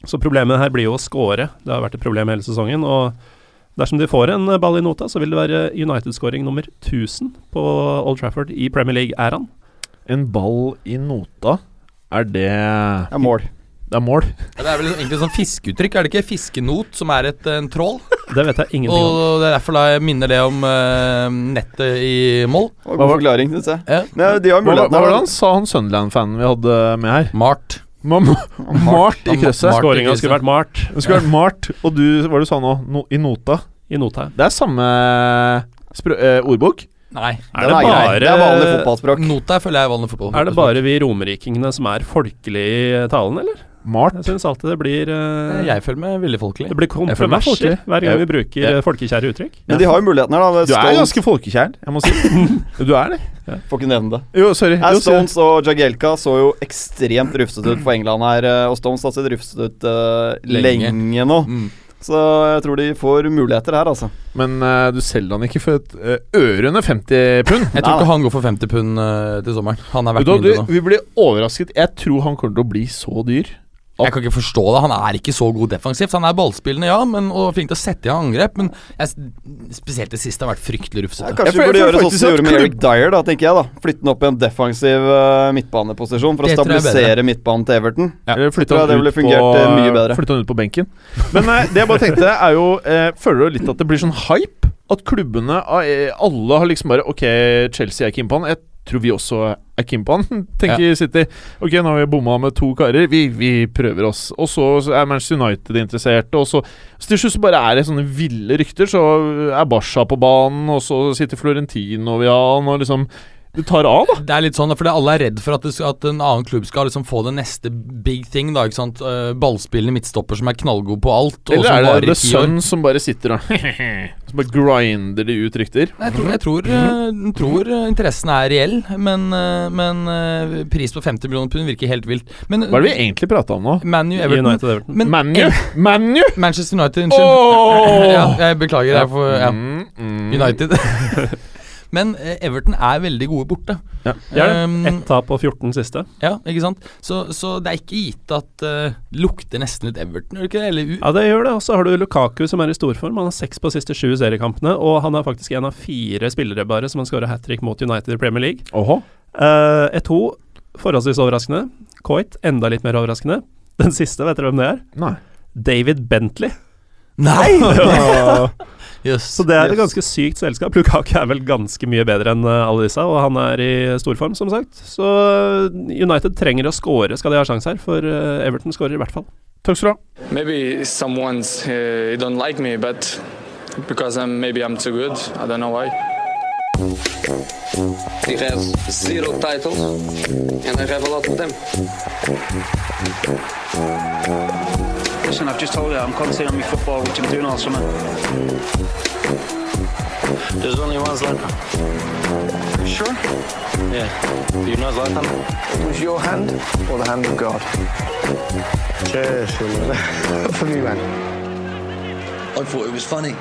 Så problemet her blir jo å score. Det har vært et problem hele sesongen. og Dersom de får en ball i nota, så vil det være United-scoring nummer 1000 på Old Trafford i Premier League-æraen. En ball i nota, er det Det er mål. Det er mål. Ja, Det er vel egentlig sånn fiskeuttrykk, er det ikke? Fiskenot, som er et, en trål. Det vet jeg ingenting om. Og det er derfor da jeg minner det om uh, nettet i Moll. Hva var God forklaring, syns jeg. Ja. Men de har Hva, hva muligheten var det han sa, han Sunderland-fanen vi hadde med her? Mart. Ma- Mart i krysset. Skåringa skulle vært Mart Det skulle vært Mart, og du, hva du sa nå? No, I nota? i nota. Det er samme eh, ordbok. Nei. Er det, det, er bare, Det er vanlig fotballspråk. Nota føler jeg er vanlig fotball. er det bare vi romerikingene som er folkelige i talen, eller? Mart. Jeg syns alltid det blir uh, Jeg føler meg veldig folkelig. Det blir kontroverser hver gang vi bruker jeg- eh, folkekjære uttrykk. Men de har jo muligheten her, da. Du er ganske folkekjær, jeg må si. Du er det. Får ikke nevne det. Jo, sorry. Her, Jo, Stones og Jagielka så jo ekstremt rufsete ut for England her. eh, Og Stones har sett rufsete ut uh, Lenge. lenge. nå. Mm. Så jeg tror de får muligheter her, altså. Men uh, du selger han ikke for et uh, ørende 50 pund. Jeg tror Nei, ikke han går for 50 pund uh, til sommeren. Han er verdt du mindre nå. vi blir overrasket. Jeg tror han kommer til å bli så dyr. Jeg kan ikke forstå det. Han er ikke så god defensivt. Han er ballspillende, ja, men, og flink til å sette i angrep, men jeg, spesielt det siste har vært fryktelig rufsete. kanskje vi burde gjøre sånn som vi gjorde med Eric Dyer, da, tenker jeg. da Flytte den opp i en defensiv uh, midtbaneposisjon for å er stabilisere midtbanen til Everton. Ja, Eller flytte tror han, ut på, eh, bedre. flytte han ut på benken. Men uh, det jeg bare tenkte, er jo eh, Føler du litt at det blir sånn hype? At klubbene eh, Alle har liksom bare Ok, Chelsea er keen på han. Jeg tror vi også er keen på han, tenker City. Ok, nå har vi bomma med to karer. Vi, vi prøver oss. Og så er Manchester United interesserte, og så, så til slutt så bare er det sånne ville rykter. Så er Barca på banen, og så sitter Florentino ved han, og liksom Du tar av, da. Det er litt sånn, fordi alle er redd for at, det skal, at en annen klubb skal liksom få det neste big thing. da, ikke sant? Eh, Ballspillende midtstopper som er knallgod på alt. og Eller som er det, det The. Sun som bare sitter og Som bare grinder de ut rykter? Jeg tror, jeg tror, jeg tror eh, interessen er reell, men, eh, men eh, pris på 50 millioner pund virker helt vilt. Men Hva er det vi egentlig prata om nå? ManU Everton United Everton. Men ManU! ManU! Manchester United, unnskyld. Oh! ja, jeg beklager. Jeg får, ja. Mm, mm. United. Men eh, Everton er veldig gode borte. Ja. Det er det. Um, Ett tap på 14 siste. Ja, ikke sant? Så, så det er ikke gitt at uh, lukter nesten litt Everton, gjør det ikke det? Eller U? Ja, det gjør det. Og så har du Lukaku som er i storform. Han har seks på siste sju seriekampene, og han er faktisk en av fire spillere bare som har skåra hat trick mot United i Premier League. Åhå. Uh, E2 forholdsvis overraskende. Coit enda litt mer overraskende. Den siste, vet dere hvem det er? Nei. David Bentley. Nei! Jøss. Så det er et ganske sykt selskap. Lukaku er vel ganske mye bedre enn uh, alle disse, og han er i storform, som sagt. Så uh, United trenger å score, skal de ha sjanse her, for uh, Everton skårer i hvert fall. Takk skal du ha. Maybe someone's uh, don't like me, but because I'm maybe I'm too good. I don't know why. He has zero titles, and I have a lot of them. Listen, I've just told you I'm concentrating on my football, which I'm doing all summer. There's only one Zlatan. Sure? Yeah. Do you know Zlatan? It was your hand or the hand of God? Cheers. For me, man. I thought it was funny.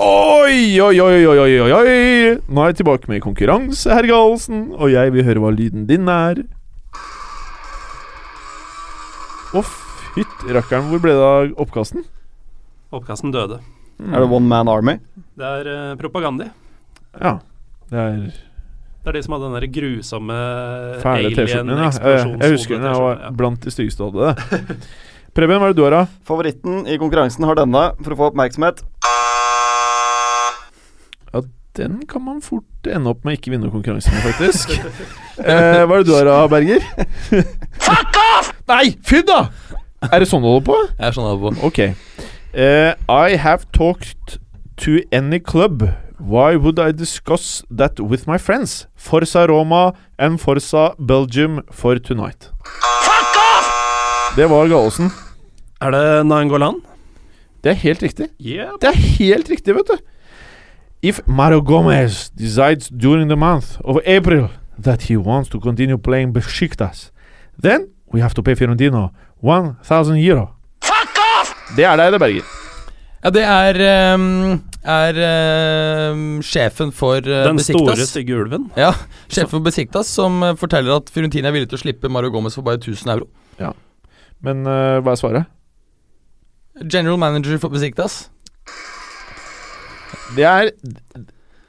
Oi, oi, oi, oi, oi, oi, oi. Nå er jeg tilbake med konkurranse, herr Galsen, og jeg vil høre hva lyden din er. Fytt rakkeren, hvor ble det av oppkasten? Oppkasten døde. Er det One Man Army? Det er uh, propagandi. Ja, det er Det er de som hadde den der grusomme fæle T-skjorten din, ja. Jeg, husker den, jeg var Ja. blant de styggeste du hadde det. Preben, hva er det du har, da? Favoritten i konkurransen har denne, for å få oppmerksomhet. Ja, Den kan man fort ende opp med ikke vinne konkurransen med, faktisk. eh, hva er det du har, da, Berger? Fuck off! Nei, fy da! Er det sånn du holder på? Jeg skjønner det på. Ok. Uh, I have talked to any club. Why would I discuss that with my friends? Forza Roma and Forza Belgium for tonight. Fuck off! Det var Gallosen. Er det Nangolan? Det er helt riktig. Yep. Det er helt riktig, vet du. If Mario Gomez decides during the month of April that he wants to continue playing Besiktas, then we have to pay Fiorentino 1000 euro. Fuck off! Det er deg, det, Berger. Ja, det er, um, er ehm, sjefen for uh, Den store, Besiktas. stygge ulven. Ja, sjefen for Besiktas som uh, forteller at Fiorentina er villig til å slippe Mario Gomez for bare 1000 euro. Ja. Men uh, hva er svaret? General manager for Besiktas. Det er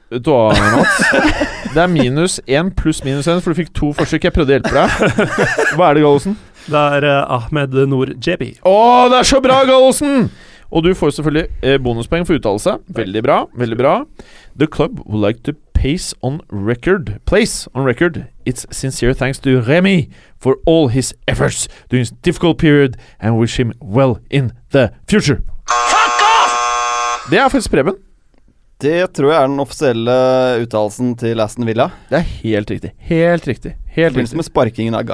Vet du hva, Mats? Det er minus én pluss minus én, for du fikk to forsøk. Jeg prøvde å hjelpe deg. Hva er det, Gallosen? Det er eh, Ahmed Noor Jebi. Å, det er så bra, Gallosen! Og du får selvfølgelig eh, bonuspoeng for uttalelse. Veldig bra. veldig bra The club would like to pace on record Place on record its sincere thanks to Remy for all his efforts during this difficult period and wish him well in the future. Fuck off! Det er faktisk Preben. Det tror jeg er den offisielle uttalelsen til Aston Villa. Det er helt riktig. Helt riktig. Helt riktig. med sparkingen av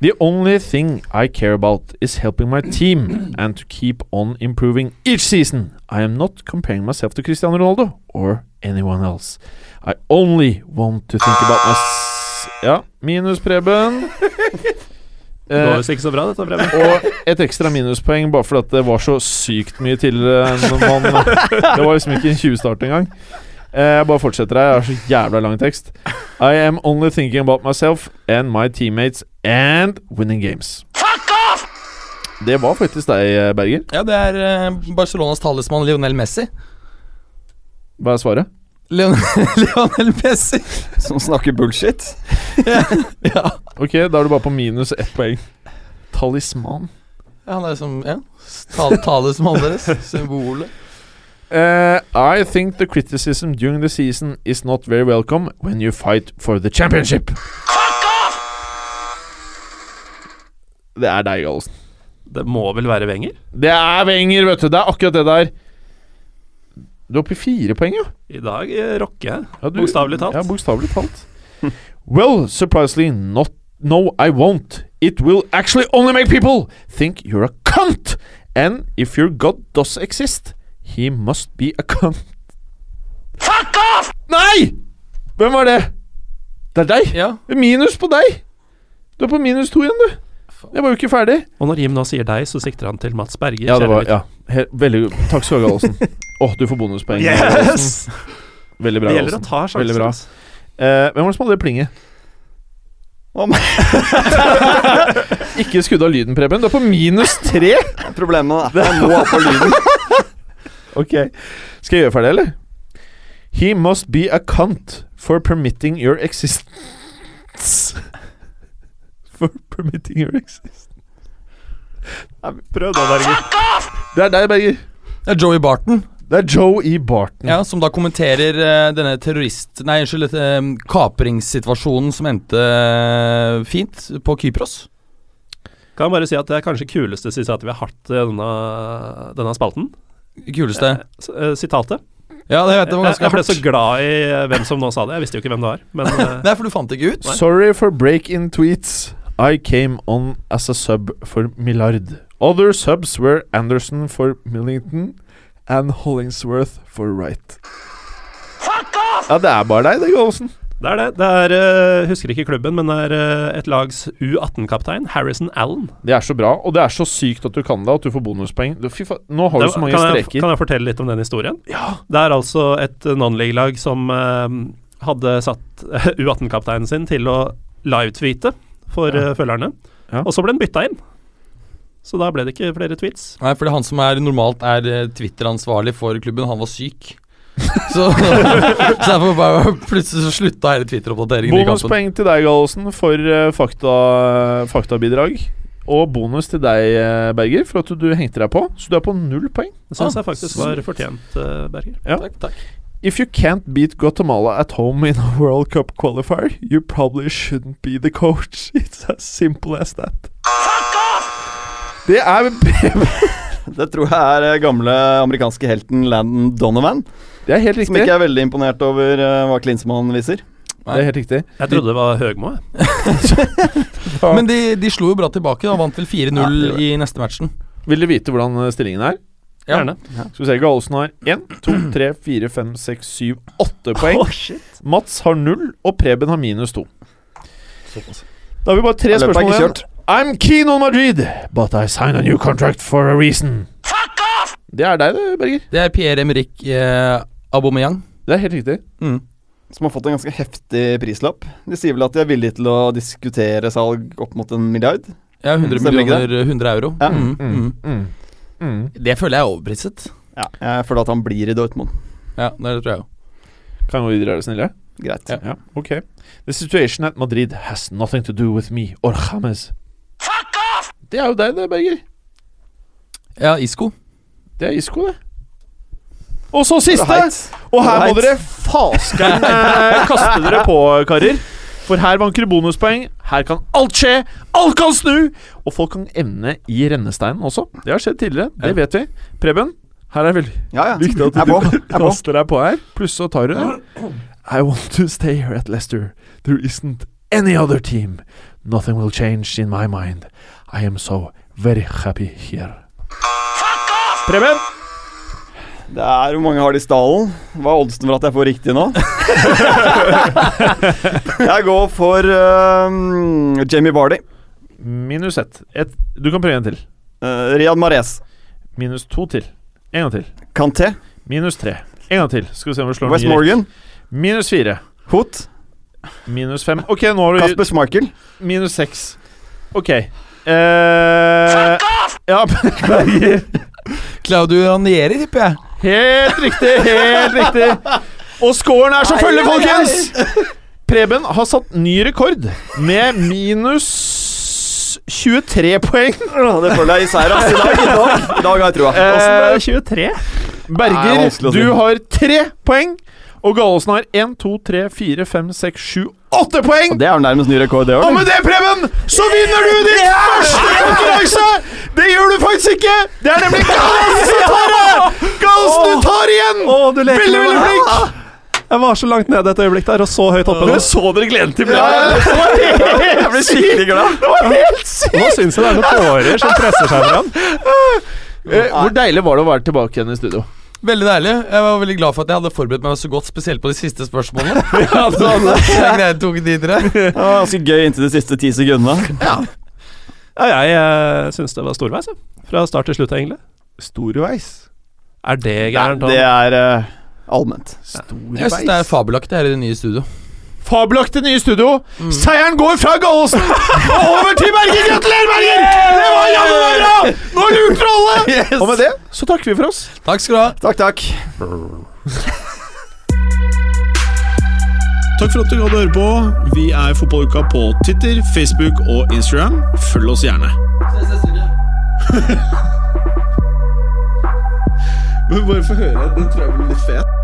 The only thing I care about is helping my team and to keep on improving each season. I am not comparing myself to Cristiano Ronaldo or anyone else. I only want to think about my Ja, minus Preben. Det går jo visst ikke så bra, dette brevet. og et ekstra minuspoeng bare fordi det var så sykt mye til enn man Det var liksom ikke en 20-start engang. Eh, Jeg bare fortsetter her. Jeg har så jævla lang tekst. I am only thinking about myself and my teammates and winning games. Fuck off! Det var faktisk deg, eh, Berger. Ja, det er eh, Barcelonas talisman Lionel Messi. Hva er svaret? Leon Lionel Messi! Som snakker bullshit. ja. Ok, da er du bare på minus ett poeng. Talisman. ja, han er som Ja, Tal talismannen deres. Symbolet. Eh, I think the criticism during the season is not very welcome when you fight for the championship. Fuck off! Det er deg, Gallosen. Det må vel være Wenger? Det er Wenger, vet du. Det er akkurat det der. Du er oppe i fire poeng, jo. I dag eh, rocker jeg. Ja, du- Bokstavelig talt. Ja, bokstavelig talt. well, surprisingly not No, I won't. It will actually only make people think you're a cunt. And if your god does exist, he must be a cunt. Fuck off! Nei! Hvem var det? Det er deg. Ja. Minus på deg. Du er på minus to igjen, du. Jeg var jo ikke ferdig. Og når Jim nå sier deg, så sikter han til Mats Berger. Ja, det var ja. He veldig Takk skal du ha, Gallosen. Åh, du får bonuspoeng. Yes! Veldig bra. Det gjelder å ta sjansen. Veldig bra. Eh, hvem var det som hadde det plinget? Oh Ikke skudd av lyden, Preben. Du er på minus tre. problemet? er at Jeg må ha på lyden. Ok. Skal jeg gjøre ferdig, eller? He must be a cunt for permitting your existence. For permitting your existence. Prøv da, Berger. Det er deg, Berger. Det er Joey Barton, Det er Joe E. Barton. ja, som da kommenterer uh, denne terrorist... Nei, unnskyld, eh, kapringssituasjonen som endte uh, fint på Kypros. Kan bare si at det er kanskje kuleste sitatet vi har hatt i denne, denne spalten. Kuleste. Eh, eh, sitatet. Ja, det vet jeg var Jeg, ganske jeg ble så glad i eh, hvem som nå sa det. Jeg visste jo ikke hvem det var. Men Nei, for du fant det ikke ut. Sorry for break-in tweets. I came on as a sub for Millard. Other subs were Anderson for Millington and Hollingsworth for Wright. Fuck off! Ja, det er bare deg, det, Gallosen. Det er det. Det er uh, Husker ikke klubben, men det er uh, et lags U18-kaptein, Harrison Allen. Det er så bra, og det er så sykt at du kan det, at du får bonuspoeng. Du, fy faen, nå har Det- du så mange kan, jeg, streker. kan jeg fortelle litt om den historien? Ja. Det er altså et non-league-lag som uh, hadde satt U18-kapteinen sin til å live-tweete for Ja. følgerne, Ja. og så ble den bytta inn. Så da ble det ikke flere tweets. Nei, fordi han som er normalt er Twitter-ansvarlig for klubben, han var syk. så, så derfor bare plutselig så slutta hele Twitter-oppdateringen. Bonuspoeng til deg, Gallosen, for eh, fakta, faktabidrag. Og bonus til deg, eh, Berger, for at du hengte deg på. Så du er på null poeng. Det syns Ah, jeg faktisk var fortjent, eh, Berger. Ja. Takk, takk. If you can't beat Guatemala at home in a World Cup qualifier, you probably shouldn't be the coach. It's as simple as that. Fuck off! Det er Det tror jeg er eh, gamle amerikanske helten Landon Donovan. Det er helt riktig. Som ikke er veldig imponert over eh, hva Klinsmann viser. Det er helt riktig. Jeg trodde det var Høgmo. Men de, de slo jo bra tilbake og vant vel 4-0 Ja, i neste matchen. Vil du vite hvordan eh, stillingen er? Ja. Gjerne. Skal vi se, Gallosen har 1, 2, 3, 4, 5, 6, 7, 8 poeng. Mats har 0, og Preben har minus 2. Da har vi bare tre Ja, spørsmål igjen. I'm keen on Madrid, but I sign a new contract for a reason. Fuck off! Det er deg, det, Berger. Det er Pierre-Emerick eh, Aubameyang. Det er helt riktig. Mm. Som har fått en ganske heftig prislapp. De sier vel at de er villige til å diskutere salg opp mot en milliard. Ja, 100 Stemmer millioner 100 euro. Ja. Mm, Mm. mm. Mm. Mm. Det føler jeg er overpriset. Ja, jeg føler at han blir i Dortmund. Ja, det tror jeg jo. Kan vi gå videre, er du snille? Greit. Ja. Ja, ok. The situation at Madrid has nothing to do with me or James. Det er jo deg, det, Berger. Ja, Isco. Det er Isco, det. Og så siste! Og her må dere faskeren eh, kaste dere på, karer. For her vanker det bonuspoeng. Her kan alt skje. Alt kan snu! Og folk kan evne i rennesteinen også. Det har skjedd tidligere. Det vet vi. Preben, her er veldig Ja, ja. viktig at du er kaster deg på her. Pluss så tar du det. I want to stay here at Leicester. There isn't any other team. Nothing will change in my mind. I am so very happy here. Fuck Preben! Det er Hvor mange har de i stallen? Hva er oddsen for at jeg får riktig nå? jeg går for ehm, Jamie Bardi. Minus ett. Et, du kan prøve en til. Uh, Riyad Mares. Minus to til. En gang til. Kanté. Minus tre. En gang til. Skal vi se om vi slår West. Morgan. Minus fire. Hoot. Minus fem. Ok, nå har du Kasper Schmeichel. minus seks. Ok. Eh, ja, Berger. Claudio Ranieri, tipper jeg. Helt riktig, helt riktig. Og scoren er som følger, folkens! Preben har satt ny rekord med minus 23 poeng. Det føler jeg i seier. ass. I dag, i dag, i dag har jeg trua. Eh, 23? Berger, du har tre poeng. Og Gallosen har 1, 2, 3, 4, 5, 6, 7, 8 poeng! Det er jo nærmest ny rekord, det Og med det, Preben, så vinner du din første konkurranse! Det gjør du faktisk ikke! Det er nemlig Gallosen som tar det! Gallosen, du tar igjen! Oh, du leker Veldig, veldig flink! Jeg var så langt nede et øyeblikk der, og så høyt oppe. Du så dere gleden til bladet? Jeg ble skikkelig glad. Det var helt sykt! Nå syns jeg det er noen tårer som presser seg fram. Eh, Hvor deilig var det å være tilbake igjen i studio? Veldig deilig. Jeg var veldig glad for at jeg hadde forberedt meg så godt, spesielt på de siste spørsmålene. Ja, jeg greide tok de tre. Det var ganske gøy inntil de siste ti sekundene. Ja, jeg uh, syns det var storveis, jeg. Fra start til slutt, egentlig. Storveis. Er det gærent? det er uh, allment. Jeg syns det er fabelaktig her i det nye studio. Fabelaktig nye studio. Seieren går fra Gallosen og over til Berger! Gratulerer, Berger! Det var jammen bra! Nå lurte du alle! Og med det så takker vi for oss. Takk skal du ha. Takk, takk. Takk for at du gikk og hørte på. Vi er Fotballuka på Twitter, Facebook og Instagram. Følg oss gjerne. Men bare få høre. Den tror jeg blir litt fet.